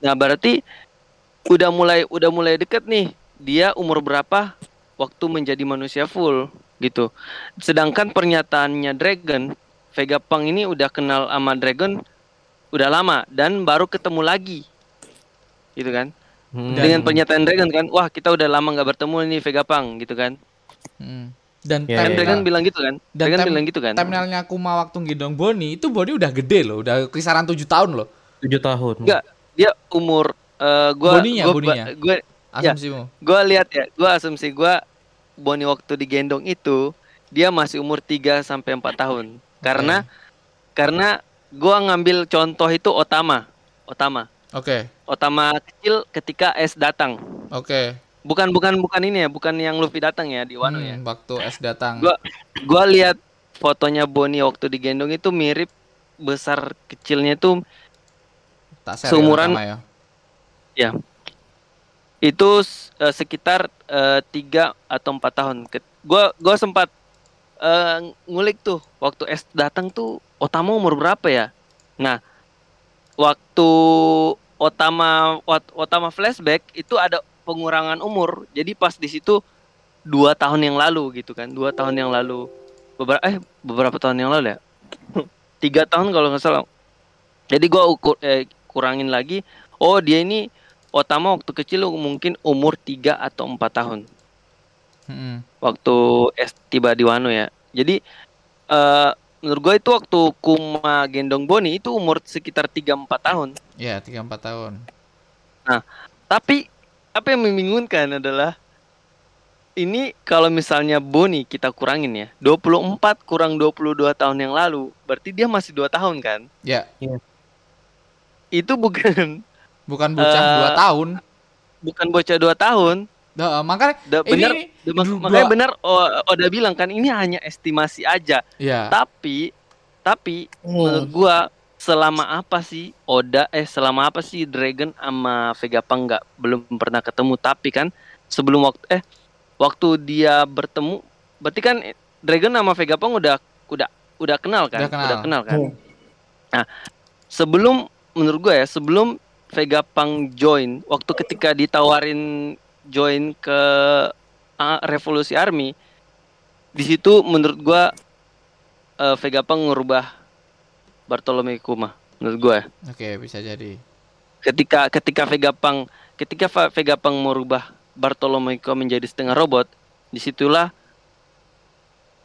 Nah, berarti udah mulai udah mulai deket nih. Dia umur berapa waktu menjadi manusia full gitu. Sedangkan pernyataannya Dragon, Vega Pang ini udah kenal sama Dragon udah lama dan baru ketemu lagi. Gitu kan? Hmm. Dan- Dengan pernyataan Dragon kan, wah kita udah lama nggak bertemu nih Vega Pang gitu kan. Hmm. Dan Ya, Kan ya, Dragon ya. bilang gitu kan. Dan Dragon tem- bilang gitu kan. timelinenya Kuma waktu gendong Boni itu Boni udah gede loh, udah kisaran 7 tahun loh. tujuh tahun. Enggak, dia umur eh, gua Boninya, gua, boninya. gua Ya. Asumsimu. gua lihat ya, gua asumsi gua Boni waktu digendong itu dia masih umur 3 sampai 4 tahun. Karena karena gua ngambil contoh itu Otama. Otama. Oke. Otama kecil ketika S datang. Oke. Bukan bukan bukan ini ya, bukan yang Luffy datang ya di Wano ya. Hmm, Waktu S datang. Gua gua lihat fotonya Boni waktu digendong itu mirip besar kecilnya itu tak seumuran- ya, ya. itu eh, sekitar eh, tiga atau empat tahun. Gua gua sempat eh, ngulik tuh waktu S datang tuh Otama umur berapa ya? Nah, waktu Otama Otama flashback itu ada pengurangan umur. Jadi pas di situ dua tahun yang lalu gitu kan, dua tahun yang lalu beberapa eh beberapa tahun yang lalu ya, (laughs) tiga tahun kalau nggak salah. Jadi gua ukur eh, kurangin lagi. Oh dia ini Otama waktu kecil mungkin umur 3 atau 4 tahun Hmm. waktu S tiba di Wano ya. Jadi eh menurut gue itu waktu Kuma gendong Boni itu umur sekitar 3 4 tahun. Ya, 3 4 tahun. Tapi apa yang membingungkan adalah ini kalau misalnya Boni kita kurangin ya 24 kurang 22 tahun yang lalu berarti dia masih 2 tahun kan Ya, itu bukan bukan bocah Eh, 2 tahun. bukan bocah dua tahun. Nah, makanya Da, ini nih, da- mak- makanya benar oh, Oda bilang kan ini hanya estimasi aja. ya Tapi tapi menurut Hmm. gua selama apa sih Oda eh selama apa sih Dragon sama Vegapunk nggak belum pernah ketemu tapi kan sebelum waktu eh waktu dia bertemu berarti kan Dragon sama Vegapunk udah udah udah kenal kan Udah kenal. kan Hmm. sebelum menurut gue ya sebelum Vegapunk join waktu ketika ditawarin join ke ah, Revolusi Army. Di situ menurut gue eh, Vegapunk ngubah Bartolome Kuma menurut gue oke bisa jadi. Ketika ketika Vegapunk ketika Va- Vegapunk merubah Bartolome Kuma menjadi setengah robot di situlah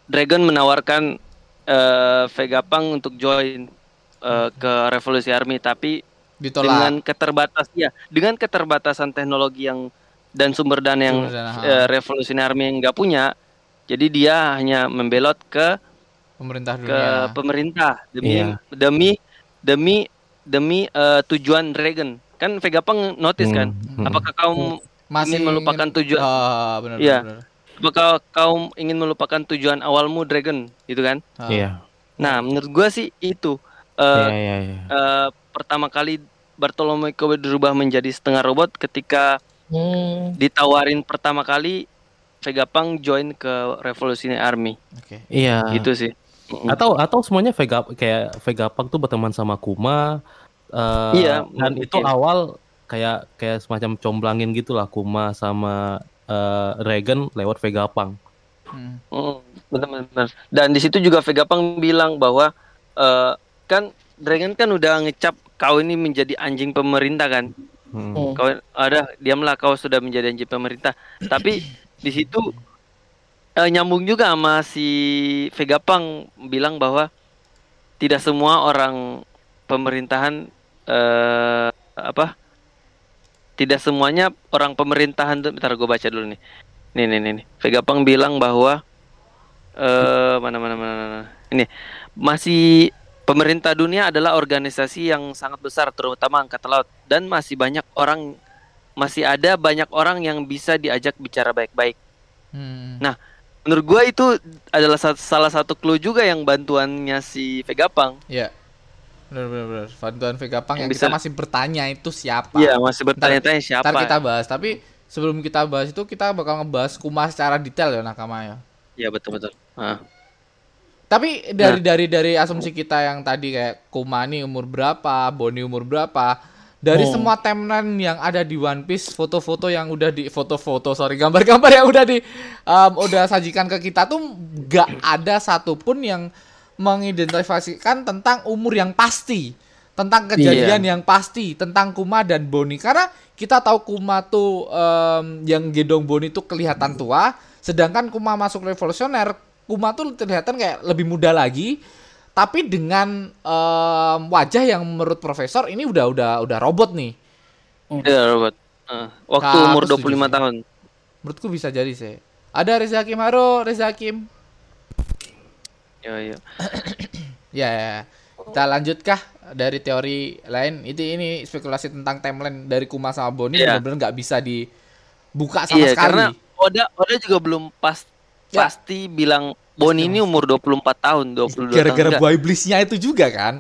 Dragon menawarkan eh, Vegapunk untuk join eh, ke Revolusi Army tapi ditolak. dengan keterbatas ya dengan keterbatasan teknologi yang dan sumber dana yang Sumber dana, ha. eh, Revolusi Army yang nggak punya jadi dia hanya membelot ke pemerintah ke dunia pemerintah demi Iya. demi demi demi eh, tujuan Dragon kan Vegapunk notice kan Hmm. apakah kau masih ingin melupakan tujuan Ah, benar Iya. benar, benar. apakah kau ingin melupakan tujuan awalmu Dragon gitu kan. Iya. nah menurut gua sih itu Eh, Iya, iya, iya. eh, pertama kali Bartolome Kobe dirubah menjadi setengah robot ketika Hmm. ditawarin pertama kali Vegapunk join ke Revolutionary Army oke Iya. gitu sih Atau atau semuanya Vega kayak Vegapunk tuh berteman sama Kuma. eh, Iya, dan mungkin. itu awal kayak kayak semacam comblangin gitulah Kuma sama eh, Regan lewat Vegapunk. Hmm. Mm, benar-benar. Dan di situ juga Vegapunk bilang bahwa eh, kan Dragon kan udah ngecap kau ini menjadi anjing pemerintah kan. Hmm. Hmm. Kau ada diamlah kau sudah menjadi anjing pemerintah. Tapi di situ eh, nyambung juga sama si Vegapunk bilang bahwa tidak semua orang pemerintahan eh apa? Tidak semuanya orang pemerintahan tuh bentar gue baca dulu nih. Nih nih nih, nih. Vegapunk bilang bahwa eh mana mana mana mana. Ini masih pemerintah dunia adalah organisasi yang sangat besar terutama angkatan laut dan masih banyak orang masih ada banyak orang yang bisa diajak bicara baik-baik. Hmm. Nah, Menurut gua itu adalah sa- salah satu clue juga yang bantuannya si Vegapunk. Iya. Benar benar benar. Bantuan Vegapunk yang Yang kita bisa- masih bertanya itu siapa? Iya, masih bertanya-tanya siapa. Ntar kita bahas, tapi sebelum kita bahas itu kita bakal ngebahas Kuma secara detail ya Nakama ya. Iya, betul betul. Ah. Tapi dari dari dari asumsi kita yang tadi kayak Kuma nih umur berapa, Boni umur berapa, dari Hmm. semua timeline yang ada di One Piece, foto-foto yang udah di foto-foto sorry gambar-gambar yang udah di um, udah sajikan ke kita tuh nggak ada satupun yang mengidentifikasikan tentang umur yang pasti, tentang kejadian yang pasti, tentang Kuma dan Boni. Karena kita tahu Kuma tuh em, yang gendong Boni tuh kelihatan tua, sedangkan Kuma masuk revolusioner, Kuma tuh kelihatan kayak lebih muda lagi, tapi dengan em, wajah yang menurut profesor ini udah udah udah robot nih. Iya, Robert. Ah, waktu Nah, umur aku setuju 25 sih. tahun. Menurutku bisa jadi sih. Ada Reza Hakim, halo Reza Hakim. Iya, iya. (clears throat) Ya, ya. kita lanjutkah dari teori lain? Itu ini spekulasi tentang timeline dari Kuma sama Boni Iya. benar-benar nggak bisa dibuka sama Iya, sekali. karena Oda Oda juga belum pas Ya. pasti bilang Boni ini umur 24 tahun, 22 Gara-gara tahun. buah iblisnya itu juga kan?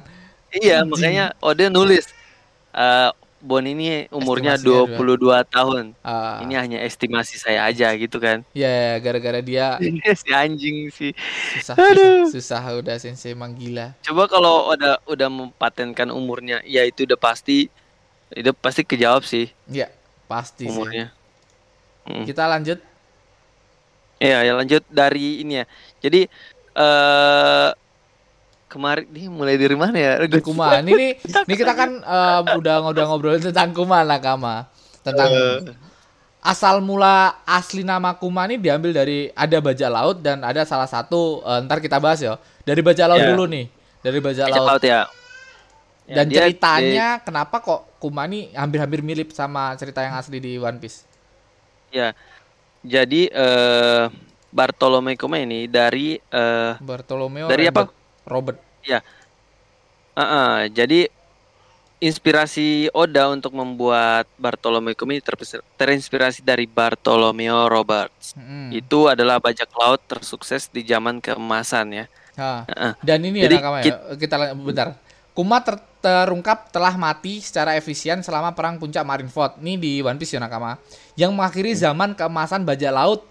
Iya, makanya Oda nulis eh Boni ini umurnya Estimasinya 22 tahun. Ah, Ini hanya estimasi saya aja gitu kan. ya gara-gara dia (laughs) si anjing sih. susah, susah, susah udah sensei emang gila. Coba kalau udah udah mempatenkan umurnya, ya itu udah pasti itu pasti kejawab sih Ya, pasti sih. umurnya. Mm. Kita lanjut. Iya, ya lanjut dari ini ya. Jadi eh kemarin nih mulai dari mana ya? Dari Kuma. Ini nih, (laughs) ini kita kan em, udah udah ngobrolin tentang Kuma Nakama. Tentang asal mula asli nama Kuma ini diambil dari ada bajak laut dan ada salah satu eh, ntar kita bahas ya. Dari bajak laut Iya. dulu nih. Dari bajak Bajak laut. laut ya. Ya, Dan dia- ceritanya kenapa kok Kuma ini hampir-hampir mirip sama cerita yang asli di One Piece? Ya. Jadi eh Bartolome ini dari eh Bartolomeo Dari apa? Robert. Robert. ah, ah, jadi inspirasi Oda untuk membuat Bartolomeo terpis- terinspirasi dari Bartolomeo Roberts. Mm-mm. Itu adalah bajak laut tersukses di zaman keemasan ya. Ha. Heeh. Dan ini Jadi ya nakama ya. Kita lang- bentar. Kuma ter- terungkap telah mati secara efisien selama perang puncak Marineford. Ini di One Piece ya nakama. Yang mengakhiri zaman keemasan bajak laut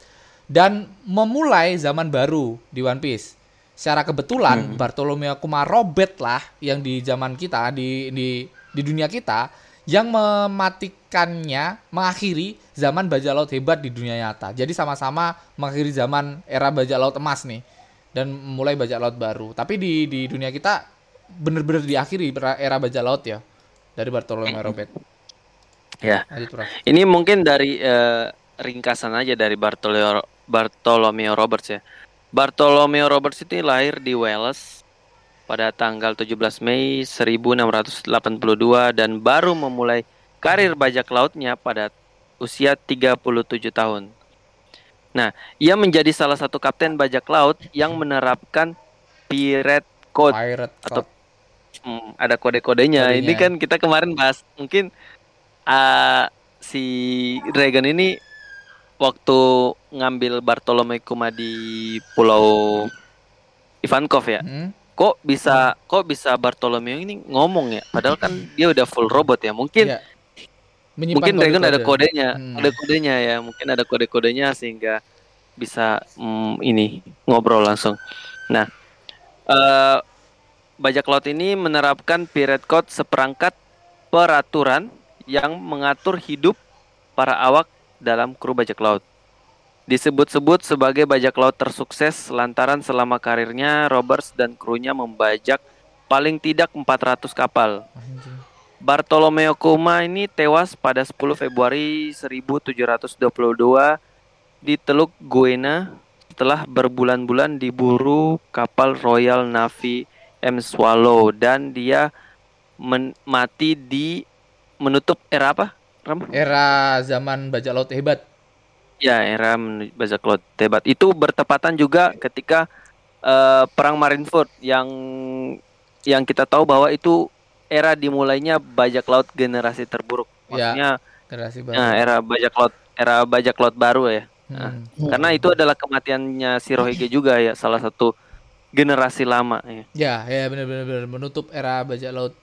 dan memulai zaman baru di One Piece. Secara kebetulan Bartolomeo Kuma Robert lah yang di zaman kita di di di dunia kita yang mematikannya mengakhiri zaman bajak laut hebat di dunia nyata. Jadi sama-sama mengakhiri zaman era bajak laut emas nih dan mulai bajak laut baru. Tapi di di dunia kita bener-bener diakhiri era, bajak laut ya dari Bartolomeo Robert. Ya. Lanjut, Prof. Ini mungkin dari eh, ringkasan aja dari Bartolomeo Bartolomeo Roberts ya. Bartolomeo Roberts itu lahir di Wales pada tanggal 17 Mei 1682 dan baru memulai karir bajak lautnya pada usia 37 tahun. Nah, ia menjadi salah satu kapten bajak laut yang menerapkan pirate code Pirate atau- Code. Hmm, ada kode-kodenya. Ini Kodenya. kan kita kemarin bahas mungkin ah, si Dragon ini waktu ngambil Bartolomeo Kuma di Pulau Ivankov ya. Hmm. Kok bisa kok bisa Bartolomeo ini ngomong ya? Padahal kan dia udah full robot ya. Mungkin. Menyimpan mungkin Dragon ada kode-kode. kodenya, Hmm. ada kodenya ya. Mungkin ada kode-kodenya sehingga bisa mm, ini ngobrol langsung. Nah, eh bajak laut ini menerapkan pirate code seperangkat peraturan yang mengatur hidup para awak dalam kru bajak laut. Disebut-sebut sebagai bajak laut tersukses lantaran selama karirnya Roberts dan krunya membajak paling tidak 400 kapal. Bartolomeo Kuma ini tewas pada 10 Februari 1722 di Teluk Guiana setelah berbulan-bulan diburu kapal Royal Navy M Swallow dan dia men- mati di menutup era apa? Ram? Era zaman bajak laut hebat. Ya, era bajak laut hebat. Itu bertepatan juga ketika eh, perang Marineford yang yang kita tahu bahwa itu era dimulainya bajak laut generasi terburuk. Ya. Maksudnya Generasi baru. nah, era bajak laut era bajak laut baru ya. Hmm. Karena itu adalah kematiannya Shirohige juga ya, salah satu generasi lama ya. Ya, ya benar-benar benar. menutup era bajak laut.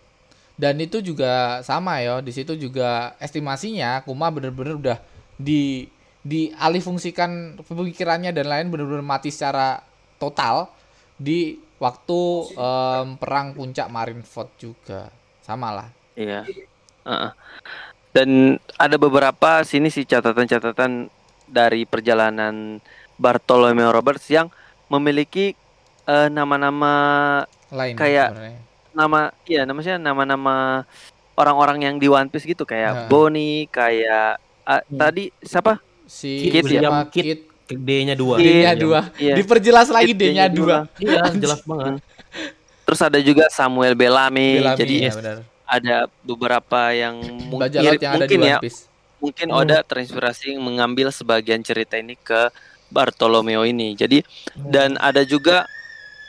Dan itu juga sama ya, di situ juga estimasinya Kuma benar-benar udah di dialihfungsikan pemikirannya dan lain benar-benar mati secara total di waktu em, perang puncak Marineford juga. Sama lah. Iya. Heeh. Dan ada beberapa sini sih catatan-catatan dari perjalanan Bartolomeo Roberts yang memiliki eh, nama-nama Lain Kayak- sebenarnya. Nama iya namanya nama-nama orang-orang yang di One Piece gitu kayak Nah. Bonnie, kayak ah, Hmm. tadi siapa? si Kit? William Kit. Kit D-nya dua. D-nya Iya. dua. Iya. Diperjelas lagi Kit D-nya dua. Iya, jelas banget. (laughs) Terus ada juga Samuel Bellamy. Bellamy, Jadi ya, benar. ada beberapa yang mungkin yang ada di mungkin One ya Piece. mungkin Hmm. Oda terinspirasi mengambil sebagian cerita ini ke Bartolomeo ini. Jadi dan ada juga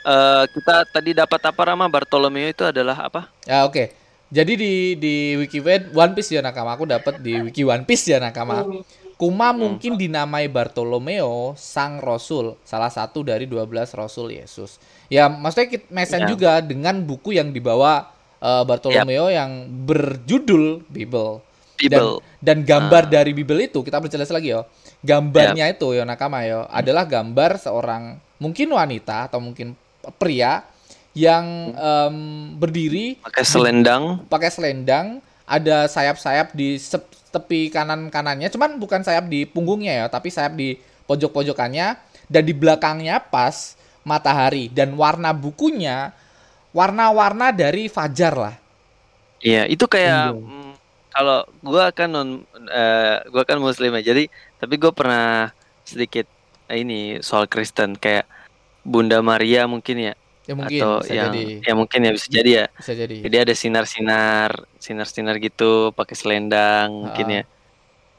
eh, kita tadi dapat apa Rama Bartolomeo itu adalah apa? Ya oke. Jadi di di wiki One Piece ya nakama aku dapat di wiki One Piece ya nakama. Kuma mungkin dinamai Bartolomeo sang rasul, salah satu dari 12 rasul Yesus. Ya maksudnya kita mesen Ya. juga dengan buku yang dibawa eh, Bartolomeo yang berjudul Bible. Bible. Dan, dan gambar dari Bible itu kita perjelas lagi ya. Gambarnya itu ya nakama ya adalah gambar seorang mungkin wanita atau mungkin pria yang em, berdiri Pakai selendang. pakai selendang, ada sayap-sayap di sep- tepi kanan kanannya, cuman bukan sayap di punggungnya ya, tapi sayap di pojok-pojokannya dan di belakangnya pas matahari dan warna bukunya warna-warna dari fajar lah. Iya, itu kayak mm, kalau gua kan non eh, gua kan muslim ya. Jadi tapi gua pernah sedikit eh, ini soal Kristen kayak Bunda Maria mungkin ya Ya mungkin atau bisa yang jadi, ya mungkin ya bisa jadi ya. bisa jadi. Jadi ada sinar-sinar, sinar-sinar gitu pakai selendang mungkin ya.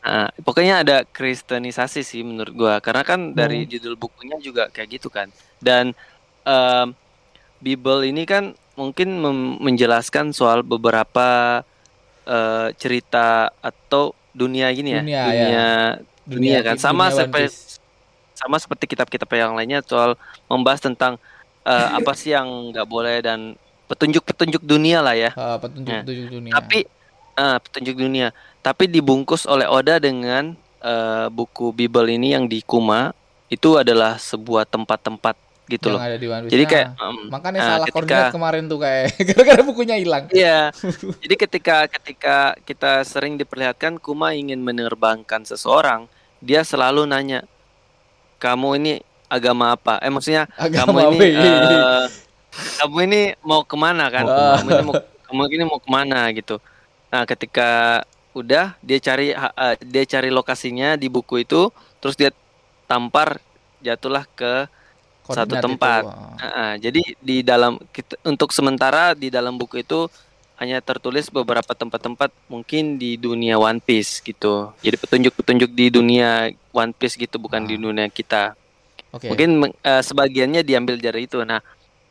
Nah, pokoknya ada kristenisasi sih menurut gua karena kan dari judul bukunya juga kayak gitu kan. Dan em, Bible ini kan mungkin menjelaskan soal beberapa eh, cerita atau dunia gini ya, Dunia, dunia, ya. dunia kan sama dunia One seperti. Sama seperti kitab-kitab yang lainnya soal membahas tentang eh, apa sih yang nggak boleh dan petunjuk-petunjuk dunia lah ya. Eh, petunjuk-petunjuk dunia. Tapi eh, petunjuk dunia, tapi dibungkus oleh Oda dengan eh, buku Bible ini yang di Kuma itu adalah sebuah tempat-tempat gitu yang loh. ada di One Piece. Jadi Nah, kayak em, makanya nah, salah ketika- koordinat kemarin tuh kayak (laughs) gara-gara bukunya hilang. Iya. Jadi ketika ketika kita sering diperlihatkan Kuma ingin menerbangkan seseorang, dia selalu nanya, "Kamu ini agama apa?" Eh maksudnya Agama kamu ini eh, kamu ini mau ke mana kan? Ah. Kamu ini mau kamu ini mau ke mana gitu. Nah, ketika udah dia cari eh, dia cari lokasinya di buku itu, terus dia tampar jatuhlah ke satu Koordinat itu. tempat. Oh. Heeh, jadi di dalam kita, untuk sementara di dalam buku itu hanya tertulis beberapa tempat-tempat mungkin di dunia One Piece gitu. Jadi petunjuk-petunjuk di dunia One Piece gitu bukan Ah. di dunia kita. Oke. Mungkin eh, sebagiannya diambil dari itu. Nah,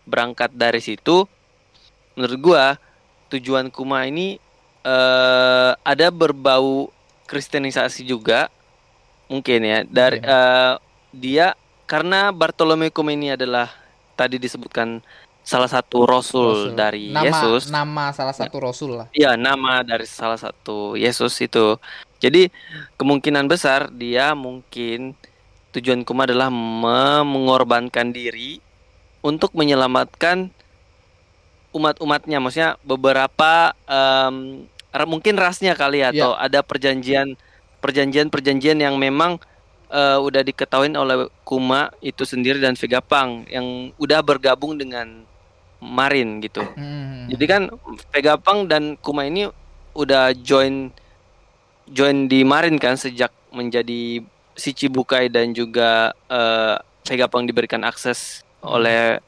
berangkat dari situ menurut gua tujuan Kuma ini eh ada berbau kristenisasi juga mungkin ya dari Oke. eh, dia karena Bartolomeo Kuma ini adalah tadi disebutkan salah satu rasul, Rasul. dari nama, Yesus. Nama salah satu rasul lah. Iya, nama dari salah satu Yesus itu. Jadi kemungkinan besar dia mungkin tujuan Kuma adalah me- mengorbankan diri untuk menyelamatkan umat-umatnya. Maksudnya beberapa ra- mungkin rasnya kali ya, Iya. atau ada perjanjian perjanjian-perjanjian yang memang eh, udah diketahui oleh Kuma itu sendiri dan Vegapunk yang udah bergabung dengan Marin gitu. Hmm. Jadi kan Vegapunk dan Kuma ini udah join join di Marin kan sejak menjadi si Chibukai dan juga eh, Vegapunk diberikan akses oleh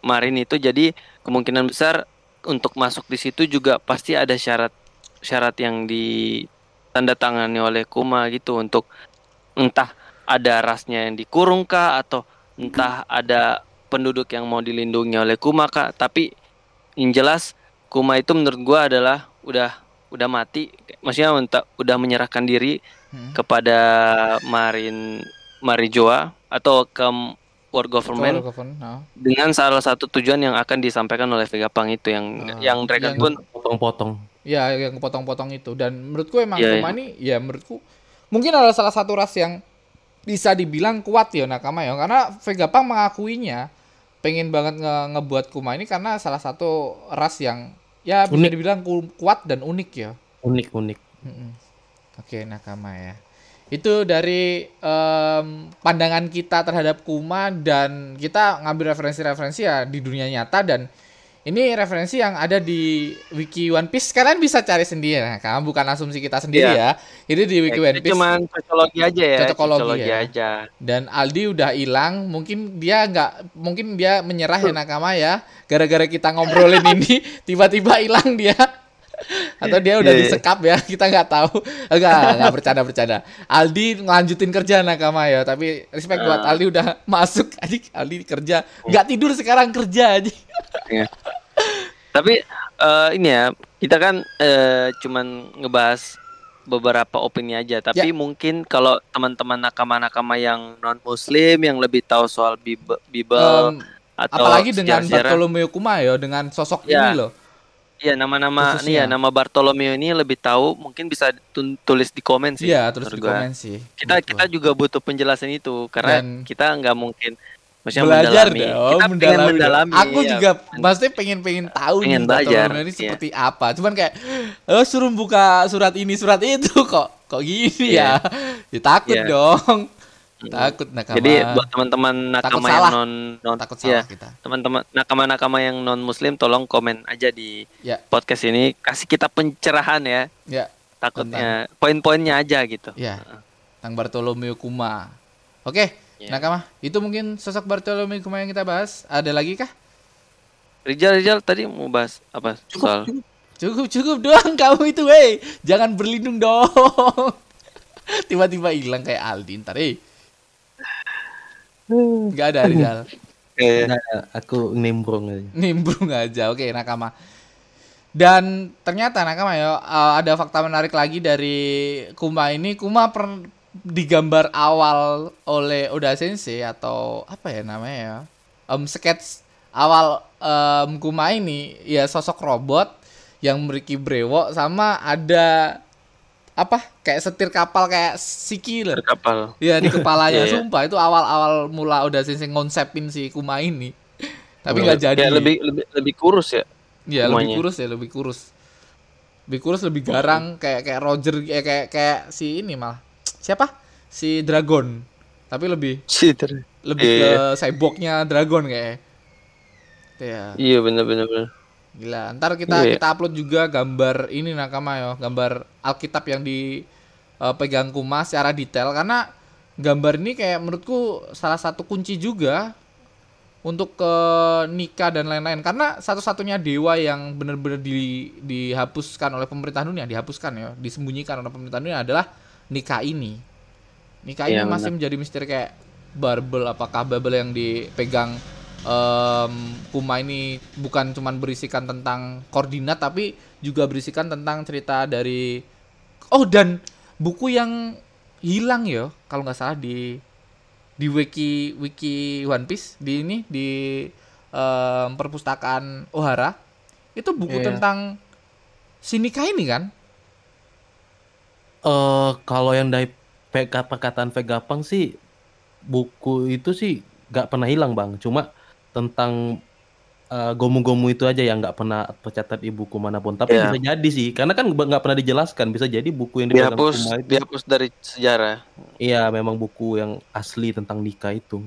Marin itu jadi kemungkinan besar untuk masuk di situ juga pasti ada syarat syarat yang ditandatangani oleh Kuma gitu untuk entah ada rasnya yang dikurung kah atau entah ada penduduk yang mau dilindungi oleh Kuma kah tapi yang jelas Kuma itu menurut gua adalah udah udah mati maksudnya untuk udah menyerahkan diri Hmm. kepada Marin Marijoa atau ke World Government Ketua government, oh. dengan salah satu tujuan yang akan disampaikan oleh Vegapunk itu yang Ah, yang Dragon yang- pun potong-potong. Ya, yang potong-potong itu dan menurutku emang Iya, Kuma ini ya menurutku mungkin adalah salah satu ras yang bisa dibilang kuat ya Nakama ya karena Vegapunk mengakuinya pengen banget nge- ngebuat Kuma ini karena salah satu ras yang ya bisa Unik. dibilang ku- kuat dan unik ya. Unik unik. Mm-mm. Oke, Nakama ya. Itu dari em, pandangan kita terhadap Kuma dan kita ngambil referensi-referensi ya di dunia nyata dan ini referensi yang ada di wiki One Piece. Kalian bisa cari sendiri, nah, karena bukan asumsi kita sendiri Iya. ya. Ini di wiki Ya, One Piece. cuman cocokologi aja ya Cocokologi ya. aja Dan Aldi udah hilang, mungkin dia nggak, mungkin dia menyerah ya Nakama ya. Gara-gara kita ngobrolin (laughs) ini, tiba-tiba hilang dia. Atau dia udah Iya, iya. disekap ya, (laughs) kita nggak tahu. Enggak, nggak bercanda bercanda. Aldi ngelanjutin kerja Nakama ya, tapi respect buat Ah. Aldi udah (laughs) masuk. Adik Aldi kerja, nggak tidur sekarang kerja aja. tapi eh, ini ya kita kan eh, cuman ngebahas beberapa opini aja tapi Ya. mungkin kalau teman-teman nakama-nakama yang non muslim yang lebih tahu soal Bible, Bible Em, atau apalagi dengan Bartolomeo Kuma ya, dengan sosok Ya. ini loh. Iya nama-nama nih ya nama Bartolomeo ini lebih tahu mungkin bisa tulis di komen sih. Iya, terus di komen sih. Kita Betul. kita juga butuh penjelasan itu karena Dan- kita nggak mungkin maksudnya belajar mendalami. dong, kita pengen mendalami. mendalami. Aku iya. juga maksudnya pengen pengen tahu Pengen nih belajar, Bartolomeo ini iya. seperti apa. Cuman kayak oh suruh buka surat ini surat itu kok kok gini Iya. ya. Ya takut Iya. dong. Mm. Takut nakama. Jadi buat teman-teman nakama yang non non takut iya, salah kita. teman-teman nakama-nakama yang non muslim tolong komen aja di Ya. podcast ini kasih kita pencerahan ya Ya, takutnya poin-poinnya aja gitu ya. Tentang Bartolomeo Kuma. Oke, Ya. nakama. Itu mungkin sosok Bartolomeo Kuma yang kita bahas. Ada lagi kah? Rizal Rizal tadi mau bahas apa soal Cukup cukup doang kamu itu, hei. Jangan berlindung dong. (laughs) Tiba-tiba hilang kayak Aldi ntar, eh. Gak ada Rizal. Nggak, aku nimbrung aja. nimbrung aja. Oke nakama. Dan ternyata nakama ya eh, ada fakta menarik lagi dari Kuma ini. Kuma per digambar awal oleh Oda Sensei atau apa ya namanya ya? Em, sketch awal em, Kuma ini ya sosok robot yang memiliki brewok sama ada apa kayak setir kapal kayak Siki lah. Kapal. Iya di (laughs) kepalanya, Iya, iya. sumpah itu awal-awal mula udah sensei ngonsepin si Kuma ini. Tapi nggak jadi. Ya, lebih lebih lebih kurus ya. Iya lebih kurus ya, lebih kurus. Lebih kurus, lebih garang kayak kayak Roger kayak kayak, kayak si ini malah. Siapa? Si Dragon. Tapi lebih Sih, ter- lebih Iya. ke cyborgnya Dragon kayak. Iya. Iya bener bener bener. Gila, ntar kita Iya. kita upload juga gambar ini nakama ya, gambar Alkitab yang dipegang Kuma secara detail. Karena gambar ini kayak menurutku salah satu kunci juga untuk ke nikah dan lain-lain. Karena satu-satunya dewa yang benar-benar di, dihapuskan oleh pemerintah dunia dihapuskan ya disembunyikan oleh pemerintah dunia adalah nikah ini. Nikah ini Iya, masih menjadi misteri kayak barbel apakah barbel yang dipegang em, Kuma ini bukan cuman berisikan tentang koordinat tapi juga berisikan tentang cerita dari oh dan buku yang hilang ya kalau nggak salah di di wiki wiki One Piece di ini di em, perpustakaan Ohara itu buku Iya. tentang Sinika ini kan Eh kalau yang dari perkataan Vegapunk sih buku itu sih nggak pernah hilang bang. Cuma tentang eh, gomu-gomu itu aja yang nggak pernah tercatat di buku mana pun. Tapi Iya. bisa jadi sih, karena kan nggak pernah dijelaskan. Bisa jadi buku yang dipegang Dihapus Kuma itu, dihapus dari sejarah. iya memang buku yang asli tentang nikah itu.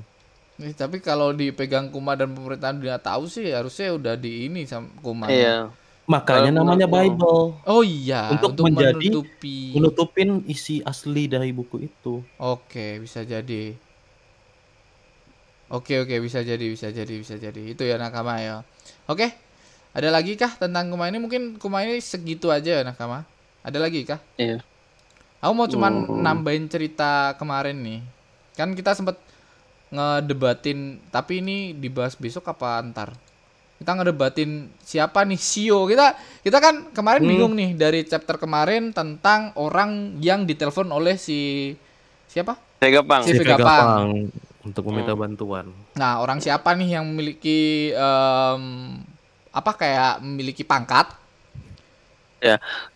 Nih, tapi kalau dipegang Kuma dan pemerintahan dunia tahu sih harusnya udah di ini sama Kuma Iya. Makanya Kalau namanya Bible, oh iya Untuk untuk, menjadi- menutupi menutupin isi asli dari buku itu. Oke, bisa jadi. Oke, oke, bisa jadi, bisa jadi, bisa jadi. Itu ya Nakama ya. Oke. Ada lagi kah tentang Kuma ini? Mungkin Kuma ini segitu aja ya Nakama. Ada lagi kah? Iya. Aku mau cuman Hmm. nambahin cerita kemarin nih. Kan kita sempet ngedebatin, tapi ini dibahas besok apa ntar? Kita ngedebatin siapa nih Sio. Kita kita kan kemarin Hmm. bingung nih dari chapter kemarin tentang orang yang ditelepon oleh si siapa? Gampang. Si Vegapunk. Untuk meminta Hmm. bantuan. Nah, orang siapa nih yang memiliki em, apa kayak memiliki pangkat?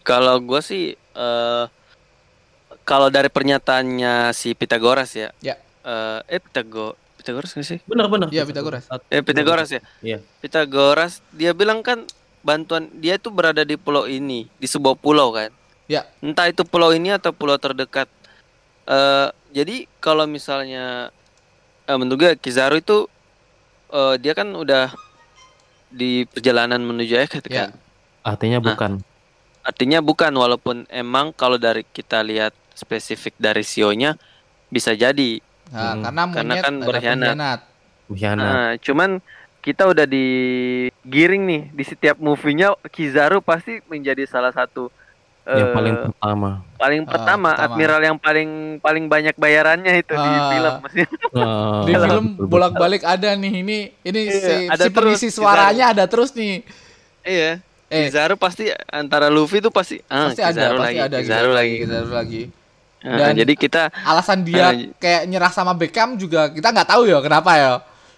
Kalau gue sih eh kalau dari pernyataannya si Pitagoras ya. Ya. Eh, eh Pitago Pitagoras nggak sih? Benar-benar. Iya, Pitagoras. Eh Pitagoras ya. Iya. Pitagoras dia bilang kan bantuan dia tuh berada di pulau ini, di sebuah pulau kan. Ya. Entah itu pulau ini atau pulau terdekat. eh jadi kalau misalnya eh, menurut gue Kizaru itu eh, dia kan udah di perjalanan menuju Eket Ya. kan. Artinya Nah. bukan. Artinya bukan walaupun emang kalau dari kita lihat spesifik dari sionya bisa jadi. Nah, Hmm. karena Karena kan berkhianat. Nah, cuman kita udah digiring nih di setiap movie-nya Kizaru pasti menjadi salah satu yang eh, paling pertama. paling Ah, pertama, pertama. admiral yang paling paling banyak bayarannya itu di Ah. film maksudnya. Eh, Di film betul-betul. bolak-balik ada nih ini ini Iya, si, ada si pengisi suaranya ada terus nih. iya. Eh, Kizaru pasti antara Luffy tuh pasti ah pasti ada, Kizaru pasti lagi, ada Kizaru lagi. Kizaru lagi. Dan- jadi kita Alasan dia kayak nyerah sama Beckham juga kita nggak tahu ya kenapa ya.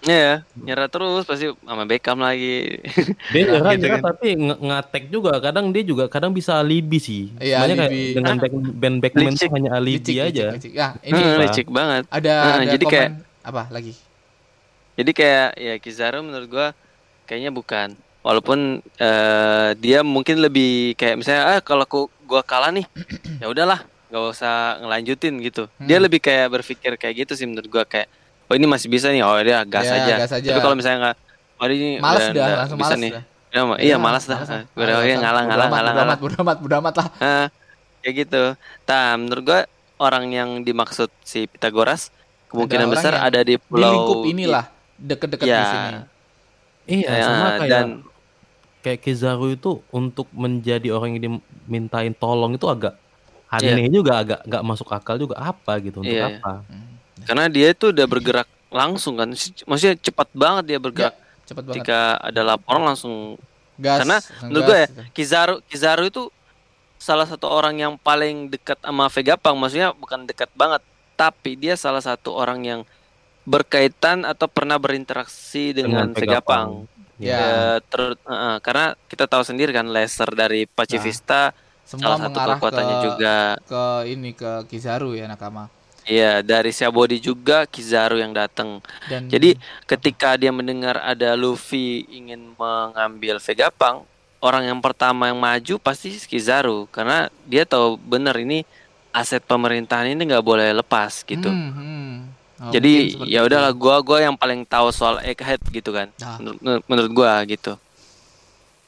Ya nyerah terus pasti sama Beckham lagi. (laughs) Dia nyerah, Gitu nyerah kan. tapi ngatek juga. Kadang dia juga kadang bisa alibi sih. Iya, kayak alibi. dengan back, band Backman Licik. tuh hanya alibi Licik, licik, aja. licik. Ya, ini Hmm, licik banget. ada Ah, ada jadi komen kayak- apa lagi? Jadi kayak ya Kizaru menurut gua kayaknya bukan. Walaupun eh, dia mungkin lebih kayak misalnya ah kalau aku gua kalah nih, (clears throat) ya udahlah, nggak usah ngelanjutin gitu. Dia Hmm. lebih kayak berpikir kayak gitu sih menurut gua kayak oh ini masih bisa nih, oh dia gas Ya, aja. gas aja. Tapi kalau misalnya nggak, oh ini Males udah, dah, udah langsung bisa males nih. dah. Ya, iya malas dah. malas ah. Gue udah Malas, ya, ah. ngalah Bodo ngalah ngalah bodo amat, bodo amat lah. Ah, kayak gitu. Nah, menurut gua orang yang dimaksud si Pitagoras kemungkinan orang besar ada di Di pulau lingkup inilah deket-deket di Ya. sini. Iya, Ya, sama kayak dan kayak Kizaru itu untuk menjadi orang yang dimintain tolong itu agak Iya. aneh juga, agak nggak masuk akal juga apa gitu untuk Iya, iya. apa? Hmm. Karena dia itu udah bergerak langsung kan. Maksudnya cepat banget dia bergerak. Cepet banget. Ketika ada laporan langsung Gas. karena menurut gas, gue ya gitu. Kizaru Kizaru itu salah satu orang yang paling dekat sama Vegapunk maksudnya bukan dekat banget tapi dia salah satu orang yang berkaitan atau pernah berinteraksi dengan, Dengan Vegapunk. Vegapunk. Ya. Ya, ter- uh, karena kita tahu sendiri kan laser dari Pacifista Semua salah satu mengarah kekuatannya ke, juga ke ini ke Kizaru ya nakama. Iya, dari Shabody juga Kizaru yang datang. Dan Jadi ketika dia mendengar ada Luffy ingin mengambil Vegapunk, orang yang pertama yang maju pasti Kizaru karena dia tahu benar ini aset pemerintahan ini nggak boleh lepas gitu. Hmm, hmm. Oh, Jadi ya udahlah gua gua yang paling tahu soal Egghead gitu kan. Ah. Menurut, menurut gua gitu.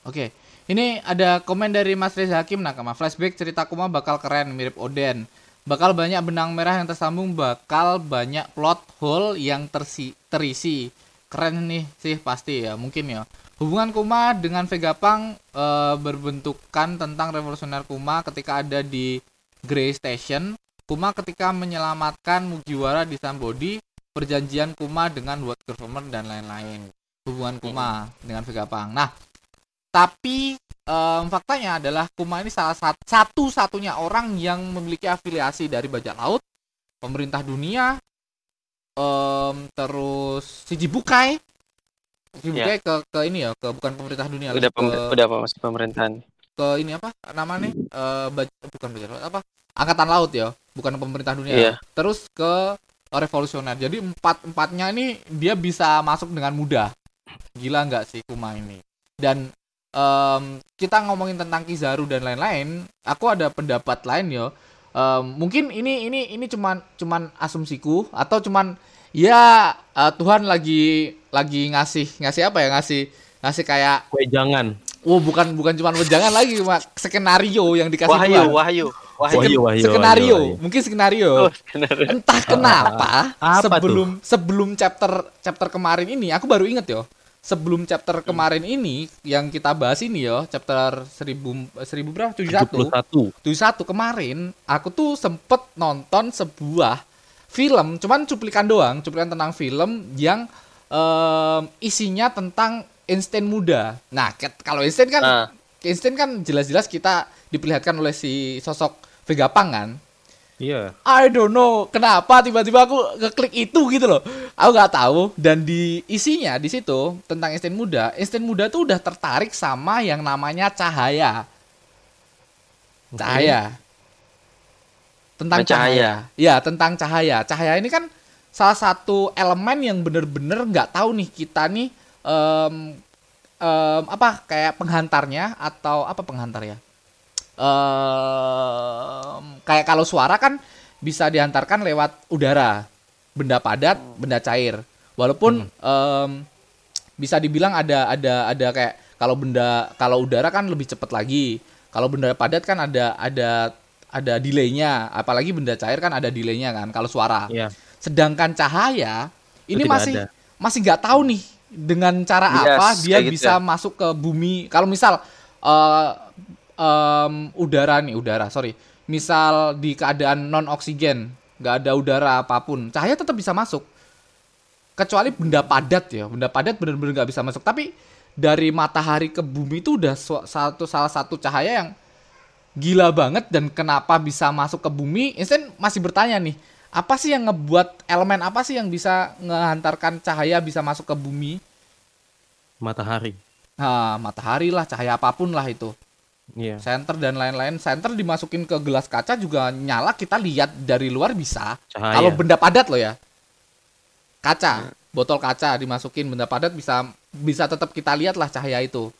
Oke. Ini ada komen dari Mas Reza Hakim Nakama. Flashback cerita Kuma bakal keren mirip Oden. Bakal banyak benang merah yang tersambung, bakal banyak plot hole yang tersi terisi. Keren nih sih pasti ya, mungkin ya. Hubungan Kuma dengan Vegapunk eh, berbentukan tentang revolusioner Kuma ketika ada di Grey Station. Kuma ketika menyelamatkan Mugiwara di Sambodi, perjanjian Kuma dengan World Government dan lain-lain. Hubungan Kuma dengan Vegapunk. Nah, tapi em, faktanya adalah Kuma ini salah sat- satu-satunya orang yang memiliki afiliasi dari bajak laut, pemerintah dunia, em, terus Shichibukai. Shichibukai ke ke ini ya, ke bukan pemerintah dunia, Udah ke, udah apa masih pemerintahan. ke ini apa namanya? Eh, baj- bukan bajak laut apa? Angkatan laut ya, bukan pemerintah dunia. Iya. Terus ke revolusioner. Jadi empat empatnya ini dia bisa masuk dengan mudah. Gila nggak sih Kuma ini? Dan em, kita ngomongin tentang Kizaru dan lain-lain, aku ada pendapat lain yo. Em, mungkin ini ini ini cuman cuman asumsiku atau cuman ya eh, Tuhan lagi lagi ngasih ngasih apa ya ngasih ngasih kayak Kue jangan. oh bukan bukan cuman wejangan lagi Mak. skenario yang dikasih Wahyu, Tuhan. wahyu, wahyu. Wahyu, wahyu, skenario wahyu, wahyu. mungkin skenario Oh, skenario. entah kenapa Apa sebelum sebelum chapter chapter kemarin ini aku baru inget yo sebelum Hmm. chapter kemarin ini yang kita bahas ini yo chapter 1000 1000 berapa 71 71. 71 kemarin aku tuh sempet nonton sebuah film cuman cuplikan doang cuplikan tentang film yang em, isinya tentang Einstein muda nah kalau Einstein kan Ah. Einstein kan jelas-jelas kita diperlihatkan oleh si sosok Vegapunk kan Iya. I don't know kenapa tiba-tiba aku ngeklik itu gitu loh. Aku nggak tahu dan di isinya di situ tentang Einstein muda, Einstein muda tuh udah tertarik sama yang namanya cahaya. Cahaya. Tentang Sama cahaya. cahaya. Ya, tentang cahaya. Cahaya ini kan salah satu elemen yang bener-bener nggak tahu nih kita nih em, em, apa kayak penghantarnya atau apa penghantar ya? Em, kayak kalau suara kan bisa diantarkan lewat udara, benda padat, benda cair. Walaupun em, bisa dibilang ada ada ada kayak kalau benda kalau udara kan lebih cepat lagi. Kalau benda padat kan ada ada ada delaynya, apalagi benda cair kan ada delaynya kan. Kalau suara. Iya. Sedangkan cahaya ini masih ada. masih nggak tahu nih dengan cara Yes, apa dia gitu bisa ya. masuk ke bumi. Kalau misal eh, em, udara nih udara, sorry. Misal di keadaan non oksigen, nggak ada udara apa pun, cahaya tetap bisa masuk. Kecuali benda padat ya, benda padat benar-benar nggak bisa masuk. Tapi dari matahari ke bumi itu udah satu salah satu cahaya yang gila banget dan kenapa bisa masuk ke bumi? Einstein masih bertanya nih, apa sih yang ngebuat elemen apa sih yang bisa ngehantarkan cahaya bisa masuk ke bumi? Matahari. Nah, matahari lah, cahaya apa pun lah itu. Iya. Senter dan lain-lain. Senter dimasukin ke gelas kaca juga nyala kita lihat dari luar bisa. Cahaya. Kalau benda padat loh ya. Kaca, botol kaca dimasukin benda padat bisa bisa tetap kita lihat lah cahaya itu.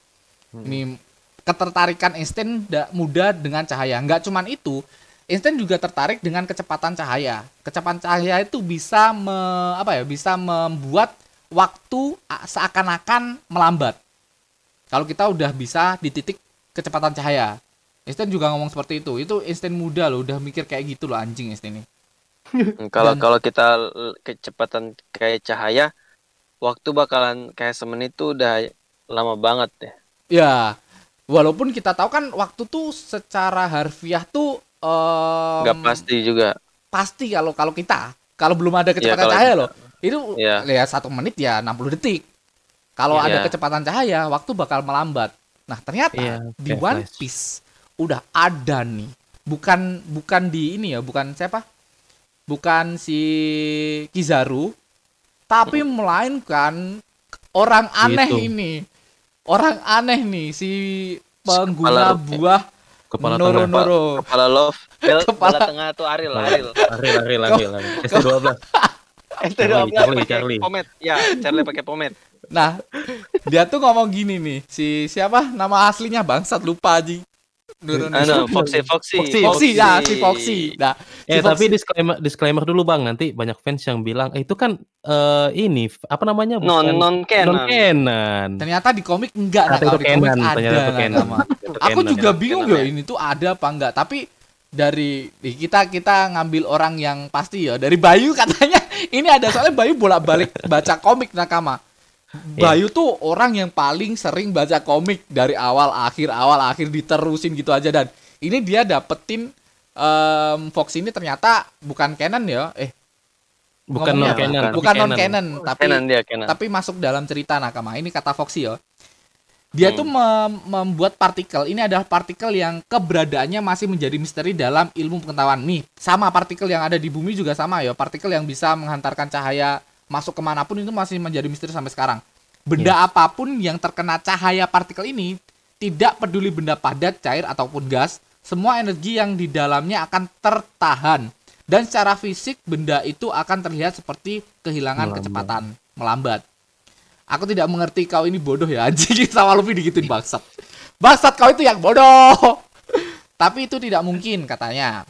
Ini ketertarikan Einstein da- muda dengan cahaya. Nggak cuman itu, Einstein juga tertarik dengan kecepatan cahaya. Kecepatan cahaya itu bisa me- apa ya? Bisa membuat waktu seakan-akan melambat. Kalau kita udah bisa di titik kecepatan cahaya. Einstein juga ngomong seperti itu. Itu Einstein muda loh, udah mikir kayak gitu loh anjing Einstein ini. (laughs) Kalau Dan- kalau kita kecepatan kayak cahaya, waktu bakalan kayak semenit tuh udah lama banget deh. Ya, walaupun kita tahu kan waktu tuh secara harfiah tuh Nggak pasti juga. pasti kalau kalau kita kalau belum ada kecepatan kalau cahaya kita. loh Itu Iya. ya satu menit ya 60 detik. Kalau Iya. ada kecepatan cahaya, waktu bakal melambat. Nah ternyata Iya, di One Flash. Piece udah ada nih. Bukan bukan di ini ya, bukan siapa? Bukan si Kizaru, tapi melainkan orang aneh Gitu. ini. Orang aneh nih si Kepala- pengguna buah Kepala Noro tengah. Noro. Kepala love, bel, (laughs) Kepala- kepala tengah tuh Aril, Aril. Lari, lari, lari, lari. ST12. Itu Charlie, doang Charlie, pakai Charlie. pomade. Ya, Charlie pakai pomade. Nah, dia tuh ngomong gini nih, si siapa nama aslinya bangsat lupa aja. Nurun Anu, Foxy, Foxy, Foxy, Foxy, ya si Foxy. Nah, si Eh Foxy- tapi disclaimer disclaimer dulu bang nanti banyak fans yang bilang eh, itu kan eh, ini apa namanya non non non canon. canon. ternyata di komik enggak nah, kalau itu di komik canon, ada ternyata itu canon. Aku canon. juga bingung canon loh ini tuh ada apa enggak, tapi dari kita kita ngambil orang yang pasti ya dari Bayu katanya (laughs) ini ada soalnya Bayu bolak-balik baca komik nakama. Iya. Bayu tuh orang yang paling sering baca komik dari awal akhir awal akhir diterusin gitu aja dan ini dia dapetin em, Fox ini ternyata bukan canon ya eh bukan non canon. bukan non canon tapi Canon dia, canon. tapi masuk dalam cerita nakama ini kata Foxy ya dia Hmm. tuh mem- membuat partikel ini adalah partikel yang keberadaannya masih menjadi misteri dalam ilmu pengetahuan nih sama partikel yang ada di bumi juga sama ya partikel yang bisa menghantarkan cahaya masuk ke mana pun itu masih menjadi misteri sampai sekarang benda apa pun yang terkena cahaya partikel ini tidak peduli benda padat cair ataupun gas semua energi yang di dalamnya akan tertahan dan secara fisik benda itu akan terlihat seperti kehilangan Melambat. kecepatan melambat Aku tidak mengerti kau ini bodoh ya (laughs) anjing sama Luffy digituin bangsat. Bangsat kau itu yang bodoh. (laughs) Tapi itu tidak mungkin katanya.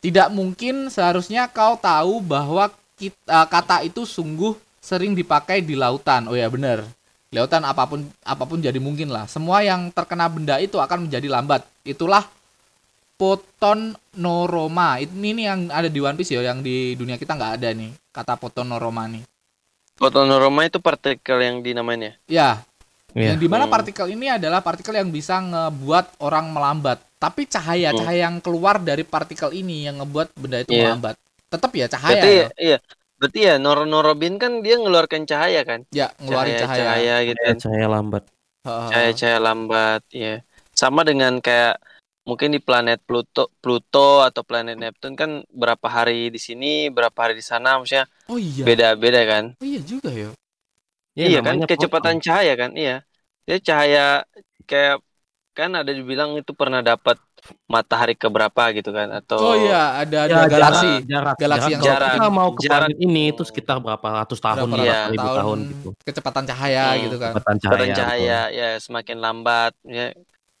Tidak mungkin seharusnya kau tahu bahwa kita, kata itu sungguh sering dipakai di lautan. Oh ya benar. Lautan apa pun apa pun jadi mungkin lah. Semua yang terkena benda itu akan menjadi lambat. Itulah poton noroma. Ini nih yang ada di One Piece ya, yang di dunia kita nggak ada nih. Kata poton noroma nih. Fotonoroma itu partikel yang dinamanya. Ya, Iya. Yang di mana Hmm. partikel ini adalah partikel yang bisa ngebuat orang melambat. Tapi cahaya, Hmm. cahaya yang keluar dari partikel ini yang ngebuat benda itu Iya. melambat. Tetap ya cahaya Berarti ya. iya. Berarti ya Noro Norobin kan dia ngeluarkan cahaya kan? Ya, ngeluarin Cahaya, cahaya. cahaya gitu. Cahaya, cahaya lambat. Heeh. Cahaya-cahaya lambat, ya. Sama dengan kayak mungkin di planet Pluto, Pluto atau planet Neptune kan berapa hari di sini, berapa hari di sana, maksudnya Oh iya. beda-beda kan? Oh iya juga ya. Ya, iya kan, namanya kecepatan cahaya kan, iya. Dia cahaya kayak kan ada dibilang itu pernah dapat matahari keberapa gitu kan atau Oh iya, ada Ya, ada galaksi. jarak, Galaksi jarak. yang Kalau jarak- kita mau ke jarak- ini itu sekitar berapa ratus tahun, Berapa berapa Iya. ribu tahun, tahun gitu. kecepatan cahaya Hmm. gitu kan. Kecepatan kecepatan cahaya. cahaya, ya semakin lambat ya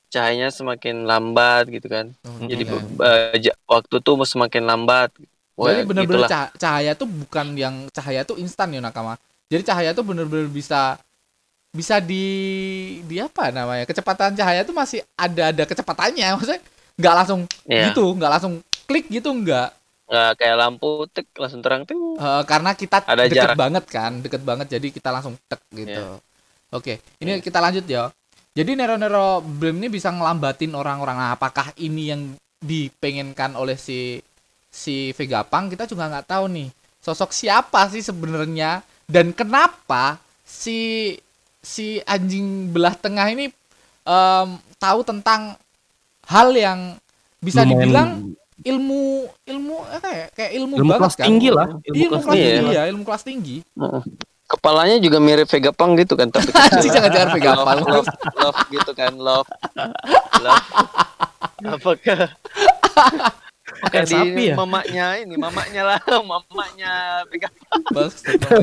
cahayanya semakin lambat gitu kan. Oh, Jadi iya. ja- waktu tuh semakin lambat. Wah, Jadi cah- cahaya tuh bukan yang cahaya tuh instan ya nakama. Jadi cahaya tuh bener-bener bisa bisa di di apa namanya kecepatan cahaya tuh masih ada ada kecepatannya. (laughs) Maksudnya nggak langsung Iya. gitu nggak langsung klik gitu nggak. Nggak kayak lampu tek langsung terang ting. Eh, karena kita Ada deket jarak. banget kan deket banget jadi kita langsung tek gitu. Iya. oke ini kita lanjut ya. Jadi Nero Nero Brim ini bisa ngelambatin orang-orang. Nah apakah ini yang dipengenkan oleh si si Vegapunk? Kita juga nggak tahu nih. Sosok siapa sih sebenarnya? Dan kenapa si si anjing belah tengah ini em, tahu tentang hal yang bisa Lumayan- dibilang ilmu ilmu apa ya? Kayak ilmu, ilmu banget kelas kan? tinggi lah. Iya, ilmu kelas tinggi. tinggi. ya ilmu kelas tinggi. Kepalanya juga mirip Vegapunk gitu kan tapi (laughs) anjing jangan-jangan Vegapunk. love, love, love gitu kan love. (laughs) Love. Apakah Kayak di sapi ya. mamanya ini mamanya lah mamanya Vegapunk Bas,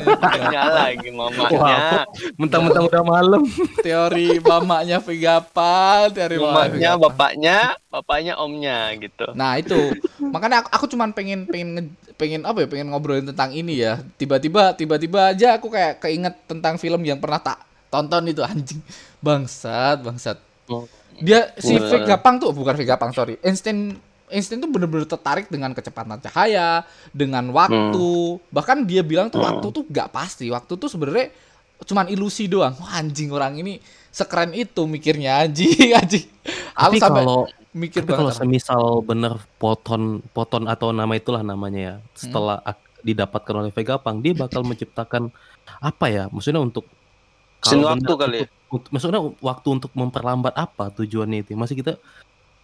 mamanya lagi mamanya Mentang-mentang udah malam. (laughs) teori mamanya Vegapunk teori Vegapunk. bapaknya bapaknya omnya gitu. Nah itu. Makanya aku, aku cuman pengen pengen nge- pengen apa ya pengen ngobrolin tentang ini ya. Tiba-tiba tiba-tiba aja aku kayak keinget tentang film yang pernah tak tonton itu anjing. Bangsat bangsat. Dia si Wah. Vegapunk tuh bukan Vegapunk sorry. Einstein Einstein tuh bener-bener tertarik dengan kecepatan cahaya dengan waktu. Bahkan dia bilang tuh waktu tuh gak pasti. Waktu tuh sebenarnya cuman ilusi doang. Wah, anjing orang ini sekeren itu mikirnya anjing (laughs) anjing. Aku Tapi sampai kalau mikir tapi kalau banget semisal bener poton poton atau nama itulah namanya ya Hmm. setelah ak- didapatkan oleh Vegapunk dia bakal (laughs) menciptakan apa ya? Maksudnya untuk Mesin kalau waktu kali ya? untuk- untuk- maksudnya waktu untuk memperlambat apa tujuannya itu? Masih kita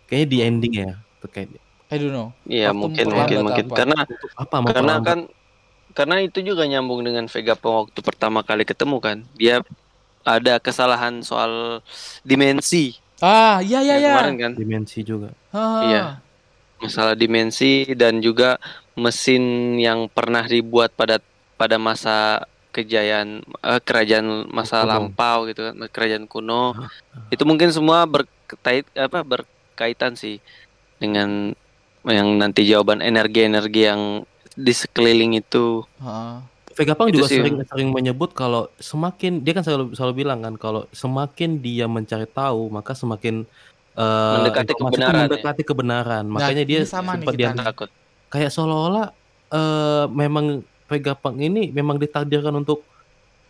kayaknya di ending ya terkait I don't know. Iya mungkin mungkin mungkin apa? karena apa karena memperlambat kan karena itu juga nyambung dengan Vegapunk waktu pertama kali ketemu kan dia ada kesalahan soal dimensi Ah, iya iya iya. kemarin kan dimensi juga Ah. Iya. masalah dimensi dan juga mesin yang pernah dibuat pada pada masa kejayaan eh, kerajaan masa Kuno. lampau gitu kan kerajaan kuno itu mungkin semua berkait apa berkaitan sih dengan yang nanti jawaban energi-energi yang di sekeliling itu Ah. Vegapunk Itu juga sih. sering sering menyebut kalau semakin dia kan selalu selalu bilang kan kalau semakin dia mencari tahu maka semakin eh, Mendekati kebenaran ya. mendekati kebenaran. Makanya dia sama sempat dia takut kayak seolah-olah eh, memang Vegapunk ini memang ditakdirkan untuk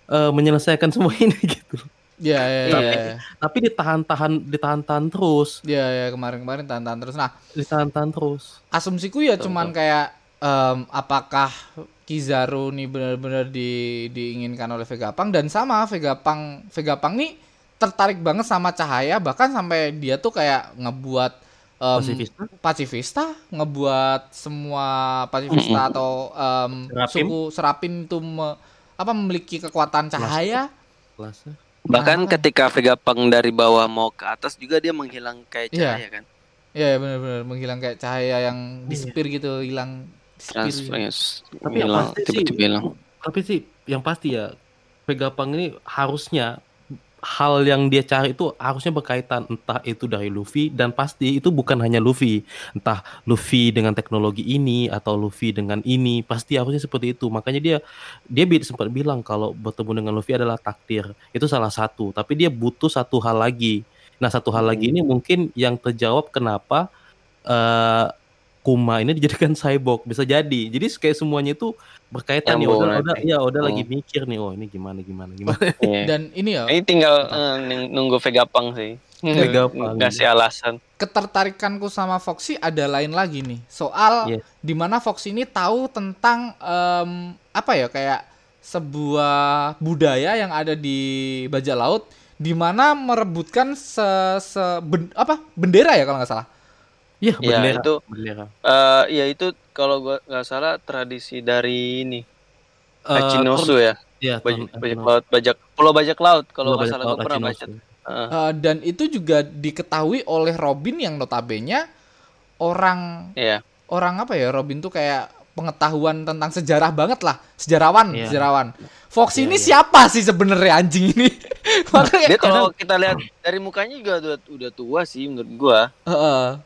eh, menyelesaikan semua ini (laughs) gitu. Iya iya iya. Iya. iya. Tapi ditahan-tahan ditahan-tahan terus, Iya iya kemarin-kemarin tahan-tahan terus. Nah, ditahan-tahan terus. asumsiku ya Betul, cuman kayak em, apakah Kizaru nih benar-benar di, diinginkan oleh Vegapunk dan sama Vegapunk Vegapunk nih tertarik banget sama cahaya bahkan sampai dia tuh kayak ngebuat em, Pasifista? pacifista ngebuat semua pacifista atau em, Serapim? suku serapin itu me- apa memiliki kekuatan cahaya Kelasnya. Bahkan Ah. ketika Vegapunk dari bawah mau ke atas juga dia menghilang kayak Iya. cahaya kan Iya ya benar-benar menghilang kayak cahaya yang disepir gitu hilang disepir. Trans Tapi yang hilang pasti sih- tiba-tiba hilang Tapi sih yang pasti ya Vegapunk ini harusnya hal yang dia cari itu harusnya berkaitan. Entah itu dari Luffy dan pasti itu bukan hanya Luffy. Entah Luffy dengan teknologi ini atau Luffy dengan ini pasti harusnya seperti itu. Makanya dia dia sempat bilang kalau bertemu dengan Luffy adalah takdir. Itu salah satu. Tapi dia butuh satu hal lagi. Nah satu hal lagi ini mungkin yang terjawab kenapa eh Kuma ini dijadikan (laughs) cyborg. Bisa jadi. Jadi kayak semuanya itu berkaitan nih udah udah ya udah Hmm. lagi mikir nih oh ini gimana gimana gimana (laughs) Iya. Dan ini ya ini tinggal ning- nunggu Vegapunk sih (laughs) Vegapunk. ngasih alasan ketertarikanku sama Foxy ada lain lagi nih soal Yes. di mana Foxy ini tahu tentang em, apa ya kayak sebuah budaya yang ada di bajak laut di mana merebutkan se, se- ben- apa bendera ya kalau nggak salah Iya, Iya, bendera. itu bendera. Eh ya itu kalau gua nggak salah tradisi dari ini Eh, Hachinosu ya Iya, bajak, bajak laut bajak pulau bajak laut kalau Pulau nggak Bajak salah Laut gua pernah baca. Heeh. Eh, dan itu juga diketahui oleh Robin yang notabene orang Iya. orang apa ya Robin tuh kayak pengetahuan tentang sejarah banget lah sejarawan Iya. sejarawan Fox Iya, ini iya. siapa sih sebenarnya anjing ini (laughs) makanya dia kalau kita lihat dari mukanya juga udah, udah tua sih menurut gua Heeh.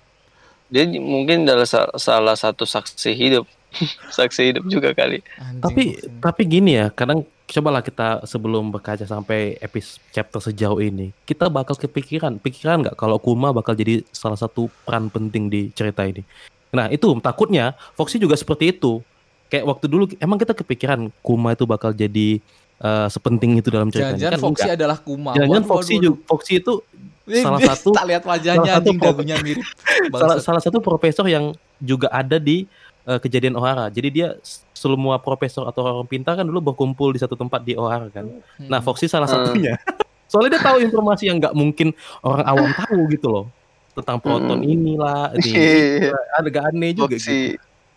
Dia mungkin adalah sa- salah satu saksi hidup (laughs) saksi hidup juga kali Anjing, Tapi tapi gini ya, kadang cobalah kita sebelum berkaca sampai episode chapter sejauh ini, kita bakal kepikiran, pikiran nggak kalau Kuma bakal jadi salah satu peran penting di cerita ini. Nah itu takutnya Foxy juga seperti itu. Kayak waktu dulu emang kita kepikiran Kuma itu bakal jadi eh, sepenting itu dalam cerita ini jangan-jangan kan Foxy enggak. adalah Kuma Waduh, Foxy waduh, juga Foxy itu. Salah satu- tak lihat wajahnya salah satu anjing pro- dagunya mirip (laughs) salah, salah satu profesor yang juga ada di eh, kejadian Ohara. Jadi dia semua profesor atau orang pintar kan dulu berkumpul di satu tempat di Ohara kan. Nah, Hmm. Foxy salah Hmm. satunya. (laughs) Soalnya dia tahu informasi yang nggak mungkin orang awam tahu gitu loh. Tentang proton Hmm. inilah, (laughs) ini, Iya. ada gak aneh juga gitu. Foxy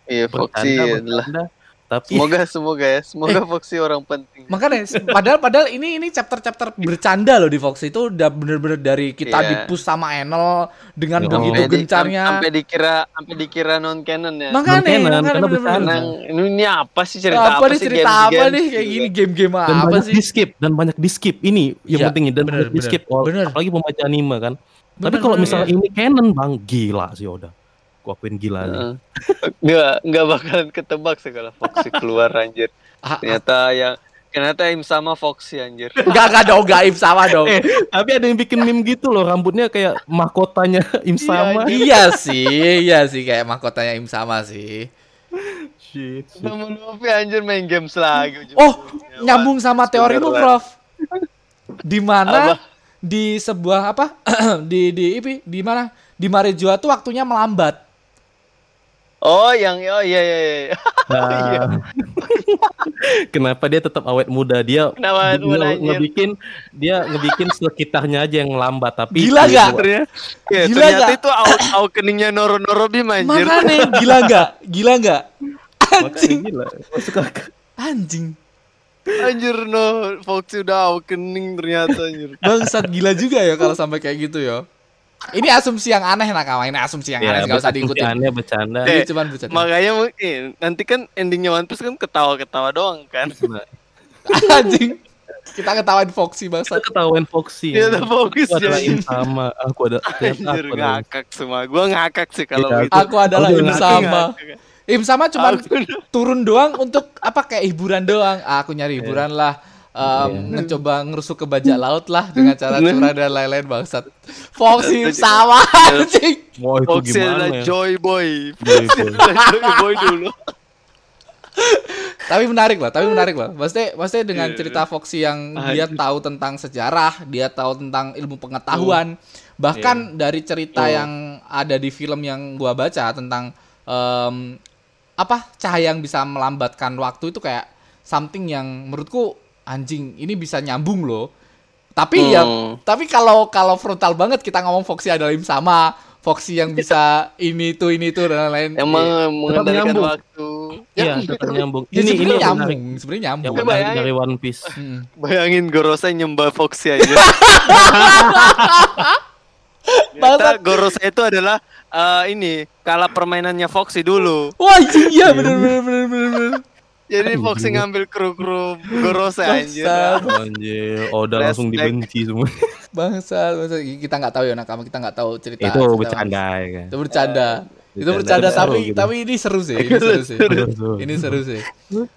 iya Foxy Bercanda, adalah bercanda. Tapi semoga semoga ya semoga Foxy orang penting Makanya padahal padahal ini ini chapter-chapter bercanda loh di Fox itu udah bener-bener dari kita Iya. dipus sama Enel dengan Oh. begitu Sampai di- gencarnya. sampai dikira sampai dikira non canon ya Makanya, Non-canon, makanya karena bener-bener. bercanda. Nang, ini, ini apa sih cerita apa, apa, nih sih cerita games- apa games nih gitu kayak kan? gini game-game dan apa banyak sih? di skip dan banyak di skip. Ini yang Iya, penting dan bener, banyak di bener, skip. Bener. apalagi pembaca anime kan. Tapi Bener, kalau bener, misalnya ini canon bang, gila sih udah. Gua akuin gila nih. Heeh. (laughs) nggak nggak bakalan ketebak sih kalau Foxy keluar anjir (laughs) Ah, ah, ternyata yang ternyata im sama Foxy anjir (laughs) Enggak enggak dong, gaib sama dong. Eh, tapi ada yang bikin meme gitu loh, rambutnya kayak mahkotanya Im sama. iya sih, iya sih kayak mahkotanya Im sama sih. Shit, Luffy anjir main games lagi Oh, ujung-ujungnya. nyambung sama teorimu, beneran. Prof. (clears throat) Di mana di sebuah apa? di di di, di mana? Di Marejoa tuh waktunya melambat. Oh yang oh iya iya (laughs) iya Nah, Kenapa dia tetap awet muda? Dia Kenapa nge- muda, anjir? ngebikin dia ngebikin sekitarnya aja yang lambat tapi Gila dia- nggak? Ternyata, ya, Gila ternyata nggak? itu au- awakeningnya Noro-Noro Bim anjir. Makanya gila nggak? Gila nggak? Makanya gila. Masuk akal. Anjing. Anjir no, Foxy udah awakening ternyata anjir. Bangsat gila juga ya kalau sampai kayak gitu ya. Ini asumsi yang aneh nakama, ini asumsi yang aneh Ya, nggak usah bercanda, diikutin. Aneh bercanda. Ini cuman bercanda. Makanya mungkin nanti kan endingnya One Piece kan ketawa-ketawa doang kan. Nah, (laughs) Anjing. Kita ketawain Foxy Kita bangsat. ketahuan Foxy. Dia udah fokus Aku adalah ya. sama. Aku ada (laughs) Anjir aku ngakak semua. Gua ngakak sih kalau Iya, gitu. Aku adalah Aku sama. Im sama udah- turun doang untuk apa kayak hiburan doang. Ah, aku nyari hiburan lah. Em, mencoba ngerusuk ke bajak laut lah dengan cara curah dan lain-lain bangsat. Foxy Im sama anjing. Wah itu Foxy gimana ya? Joy Boy. Joy Foxy Boy. Joy Boy dulu. Tapi menarik lah, tapi menarik lah. Maksudnya, maksudnya dengan Iya. cerita Foxy yang dia tahu tentang sejarah, dia tahu tentang ilmu pengetahuan, bahkan dari cerita Oh. yang ada di film yang gua baca tentang em, apa cahaya yang bisa melambatkan waktu itu kayak something yang menurutku anjing ini bisa nyambung loh. Tapi ya, Hmm. tapi kalau kalau frontal banget kita ngomong Foxy adalah im sama, Foxy yang bisa (laughs) ini itu ini itu dan lain-lain. Mengendalikan nyambung. waktu. Iya, tetap (laughs) nyambung. Ya, Ini ini nyambung, sebenarnya nyambung. Yang menarik bayangin. dari One Piece. Hmm. Bayangin Gorosa nyembah Foxy aja. (laughs) Ternyata Gorosa itu adalah eh, ini kala permainannya Foxy dulu. Wah, anjing, iya bener bener bener bener. Jadi Foxy ngambil kru-kru Gorosa anjir. Bangsat. Anjir, Oda langsung Flashback. dibenci semua. (laughs) Bangsat, bangsat. Kita nggak tahu ya nakama, kita nggak tahu cerita. itu cerita bercanda ya kan. Itu bercanda. itu Bercanda. bercanda tapi gitu. tapi ini seru sih, ini seru sih. Ini seru sih.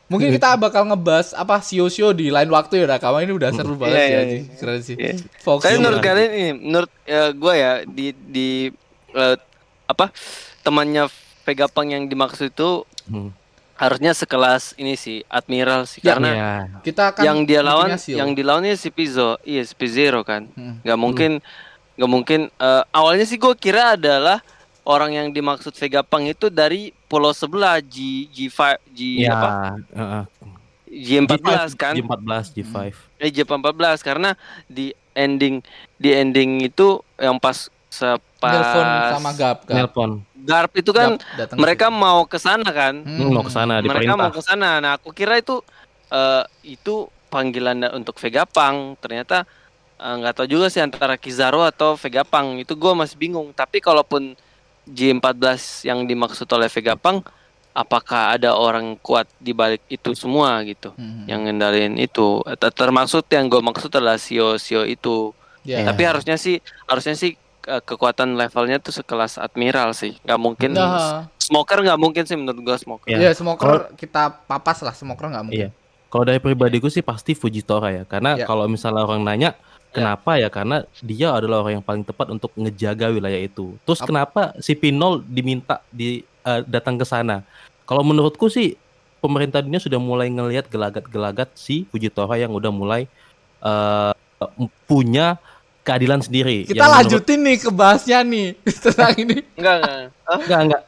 Mungkin kita bakal ngebahas apa sio-sio di lain waktu ya nakama ini udah seru banget Iya, sih iya, anjing. Keren sih. Iya. Fox Tapi menurut kalian ini, menurut gue ya di di eh, apa temannya Vegapunk yang dimaksud itu Hmm. Harusnya sekelas ini sih Admiral sih Ya, karena Iya. kita kan yang dia lawan yang dilawannya si Pizzo iya si P0 kan Hmm. nggak mungkin nggak mungkin eh, awalnya sih gue kira adalah orang yang dimaksud Vegapunk itu dari pulau sebelah G G5 G Iya. apa heeh. G14 kan G14, G5. eh J14 karena di ending di ending itu yang pas Nelpon sepas sama Gap kan. Nelpon. Garp itu kan Gap mereka ke mau ke sana kan situ. Hmm, mau ke sana mereka mau ke sana nah aku kira itu eh, itu panggilan untuk Vegapunk ternyata eh, nggak tahu juga sih antara Kizaru atau Vegapunk itu gue masih bingung tapi kalaupun J14 yang dimaksud oleh Vegapunk apakah ada orang kuat di balik itu semua gitu Hmm. yang ngendalin itu Ter- termasuk yang gue maksud adalah Sio Sio itu Ya. tapi harusnya sih harusnya sih kekuatan levelnya tuh sekelas admiral sih nggak mungkin Nah, smoker nggak mungkin sih menurut gue smoker Iya. ya smoker kita papas lah, smoker nggak mungkin. Iya. Kalau dari pribadiku sih pasti Fujitora ya. Karena Ya. kalau misalnya orang nanya kenapa ya? Karena dia adalah orang yang paling tepat untuk ngejaga wilayah itu. Terus Ap- kenapa si Pinol diminta di eh, datang ke sana? Kalau menurutku sih pemerintah dunia sudah mulai ngelihat gelagat-gelagat si Fujitora yang udah mulai eh, punya keadilan sendiri. Kita Yang menurut- lanjutin nih ke bahasnya nih (laughs) tentang ini. enggak enggak? Enggak, enggak.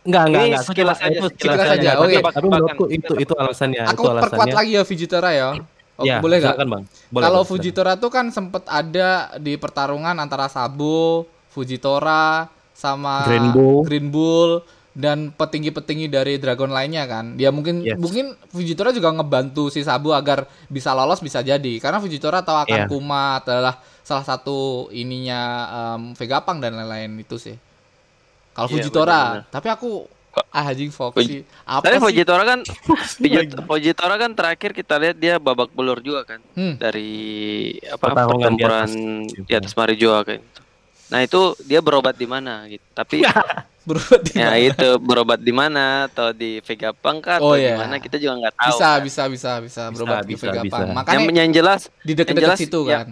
Enggak, enggak, Ini enggak. Sekilas cuma- aja, itu sekilas aja. aja, Tapi- oke. Tapi menurutku itu itu alasannya, Aku itu perkuat alasannya. lagi ya Fujitora ya. Oh, Ya, boleh nggak? Bang. Boleh, Kalau. Fujitora tuh kan sempet ada di pertarungan antara Sabo, Fujitora, sama Green Bull. Green Bull, dan petinggi-petinggi dari Dragon lainnya kan. Dia mungkin Yes. mungkin Fujitora juga ngebantu si Sabo agar bisa lolos bisa jadi. Karena Fujitora tahu akan Iya. Kuma adalah salah satu ininya em, Vegapunk dan lain-lain itu sih. Kalau Iya, Fujitora, benar-benar. tapi aku ah anjing Foxy. Apa Tapi sih? Fujitora kan (laughs) Fuji- Fujitora kan terakhir kita lihat dia babak belur juga kan Hmm. dari apa Pertarungan di pertempuran atas. di atas Marijoa kayak gitu. Nah itu dia berobat di mana gitu. Tapi (laughs) Berbuat di ya mana? itu berobat di mana atau di Vegapunk kah atau Oh, di iya. mana kita juga nggak tahu. bisa, kan. bisa, bisa, bisa, berobat di bisa, Vegapunk. bisa. Makanya Yang, yang jelas di deket-deket jelas, situ ya. kan.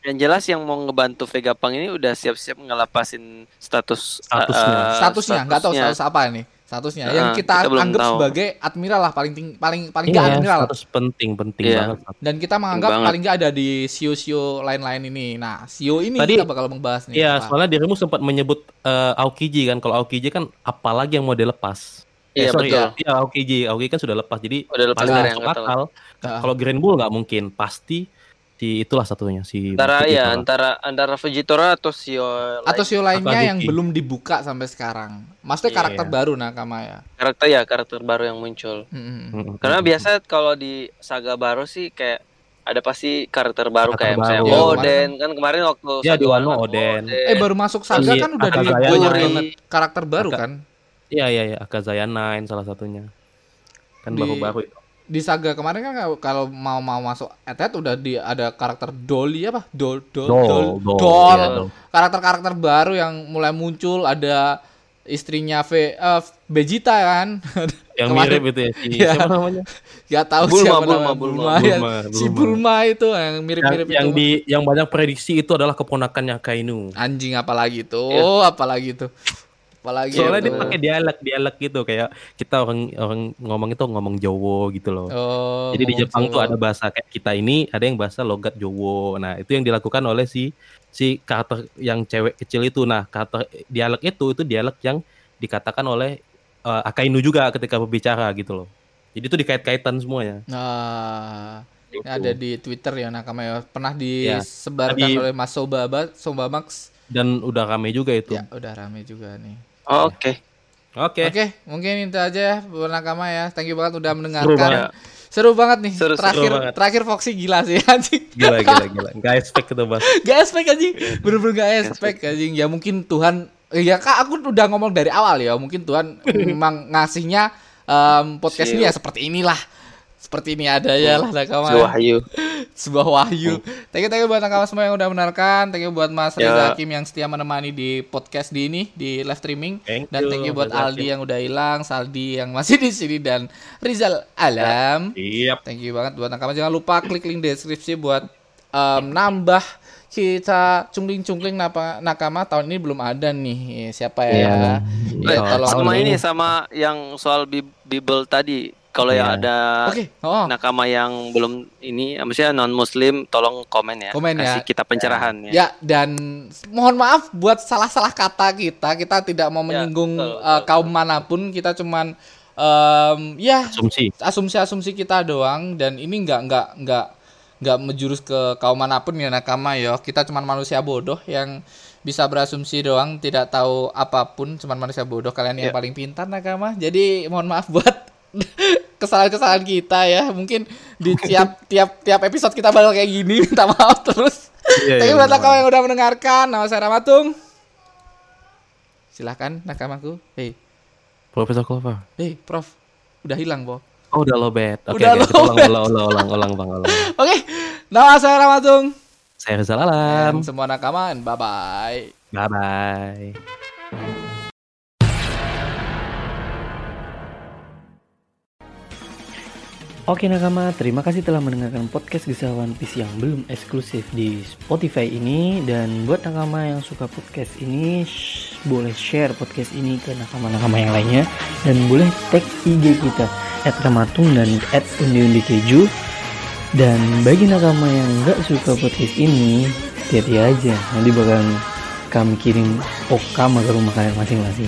yang jelas yang mau ngebantu Vegapunk ini udah siap-siap ngelepasin status Statusnya. eh, statusnya nggak tahu status apa nih statusnya Nah, yang kita, kita anggap tahu. sebagai admiral lah paling ting paling paling Iya, nggak admiral status penting, penting Iya. banget. dan kita menganggap banget. paling nggak ada di sio-sio lain-lain ini nah sio ini Tadi- kita bakal membahas nih Iya, apa. soalnya dirimu sempat menyebut eh, Aokiji kan. Kalau Aokiji kan apalagi yang mau dilepas. Iya sorry, betul. Iya, Aokiji. Aokiji kan sudah lepas. Jadi Udah lepas paling dari masuk akal. Kalau Green Bull nggak mungkin. Pasti si itulah satunya si Antara Vegetora. ya antara antara Vegetora atau Sio Atau show lainnya Atau yang belum dibuka sampai sekarang. Maksudnya Iya. karakter baru Nakama ya. karakter ya karakter baru yang muncul. Mm-mm. Karena biasa kalau di saga baru sih kayak ada pasti karakter baru Karakter kayak misalnya baru. Ya, Oden kan kemarin waktu Ya, di Wano Oden. Eh baru masuk saga Si kan udah di Akazaya banyak Nine. banget karakter baru Aka- kan. Iya iya iya Akazaya Nine salah satunya. Kan Di- baru-baru itu. Di saga kemarin kan kalau- mau mau masuk etet udah di ada karakter Dolly apa? Dol Dol Dol, Dol, Dol, Dol. iya, Dol. Karakter-karakter baru yang mulai muncul ada istrinya V eh, Vegeta kan. (laughs) Yang Kemarin- mirip itu ya si Iya. siapa namanya? (laughs) Gak tahu Bulma, siapa Bulma, nama Bulma, ya. Bulma, Si Bulma. Bulma itu yang Yang, mirip-mirip yang itu. di yang banyak prediksi itu adalah keponakannya Kainu. anjing apalagi itu Iya. apalagi itu apalagi Soalnya itu. dia pakai dialek dialek gitu kayak kita orang orang ngomong itu ngomong Jowo gitu loh. oh, Jadi di Jepang tuh Jawa. ada bahasa kayak kita ini ada yang bahasa logat Jowo. Nah, itu yang dilakukan oleh si si karakter yang cewek kecil itu. Nah, karakter dialek itu itu dialek yang dikatakan oleh eh, Akainu juga ketika berbicara gitu loh. Jadi itu dikait-kaitan semuanya. nah Gitu. ada di Twitter ya Nakama ya pernah Ya. disebarkan Tadi- oleh Mas Sobaba Sobamax Dan udah rame juga itu. ya udah rame juga nih Oke. Oke. oke mungkin itu aja ya buat Nakama ya thank you banget udah Seru mendengarkan banget. seru banget nih Seru, seru terakhir banget. terakhir Foxy gila sih (laughs) anjing Gila gila gila. Gak expect itu, Bas. (laughs) Gak expect anjing Bener-bener gak expect anjing Ya mungkin Tuhan Ya kak aku udah ngomong dari awal ya Mungkin Tuhan (laughs) memang ngasihnya em, Podcast ini ya seperti inilah Seperti ini adanya lah Nakama Si Wahyu. Sebuah wahyu Thank you, thank you buat Nakama semua yang udah mendengarkan Thank you buat Mas Ya. Reza Hakim yang setia menemani di podcast di ini Di live streaming Thank Dan you, thank you buat Reza Aldi yang udah hilang Saldi yang masih di sini Dan Rizal Alam Siap. Thank you banget buat nakama. Jangan lupa klik link deskripsi buat em, nambah kita cungling-cungling napa nakama tahun ini belum ada nih. Siapa ya? Iya. Ya, Iya, tolong. sama ini ini. sama yang soal Bi- Bible tadi. Kalau Iya. yang ada Oke. Oh, nakama yang belum ini, maksudnya non Muslim, tolong komen ya. Komen ya. Kasih kita pencerahan ya. ya dan mohon maaf buat salah-salah kata kita. Kita tidak mau Ya, menyinggung betul, eh, betul, kaum mana pun. Kita cuman em, ya Asumsi. asumsi-asumsi kita doang dan ini nggak nggak nggak nggak menjurus ke kaum mana pun ya nakama ya kita cuman manusia bodoh yang bisa berasumsi doang tidak tahu apa pun cuman manusia bodoh kalian yang Ya. paling pintar nakama jadi mohon maaf buat kesalahan-kesalahan kita ya mungkin di tiap tiap tiap episode kita bakal kayak gini (laughs) minta maaf terus Iya, Thank you iya, buat benar. nakama yang udah mendengarkan nama saya Ramatung silahkan nakamaku hei Profesor Clover. hei prof udah hilang po Oh, udah lobet. Oke, Udah ulang, lobet. ulang, ulang, ulang, ulang, Bang, ulang. (laughs) Oke, nama saya Ramatung. Saya Rizal Alam. Dan semua nakama, and bye-bye. Bye-bye. Oke nakama, terima kasih telah mendengarkan podcast Kisah One Piece yang belum eksklusif di Spotify ini. Dan buat nakama yang suka podcast ini, sh- boleh share podcast ini ke nakama-nakama yang lainnya. Dan boleh tag IG kita, at Ramatung dan at Undi-Undi Keju. Dan bagi nakama yang nggak suka podcast ini, hati-hati aja. Nanti bakal kami kirim okama ke rumah kalian masing-masing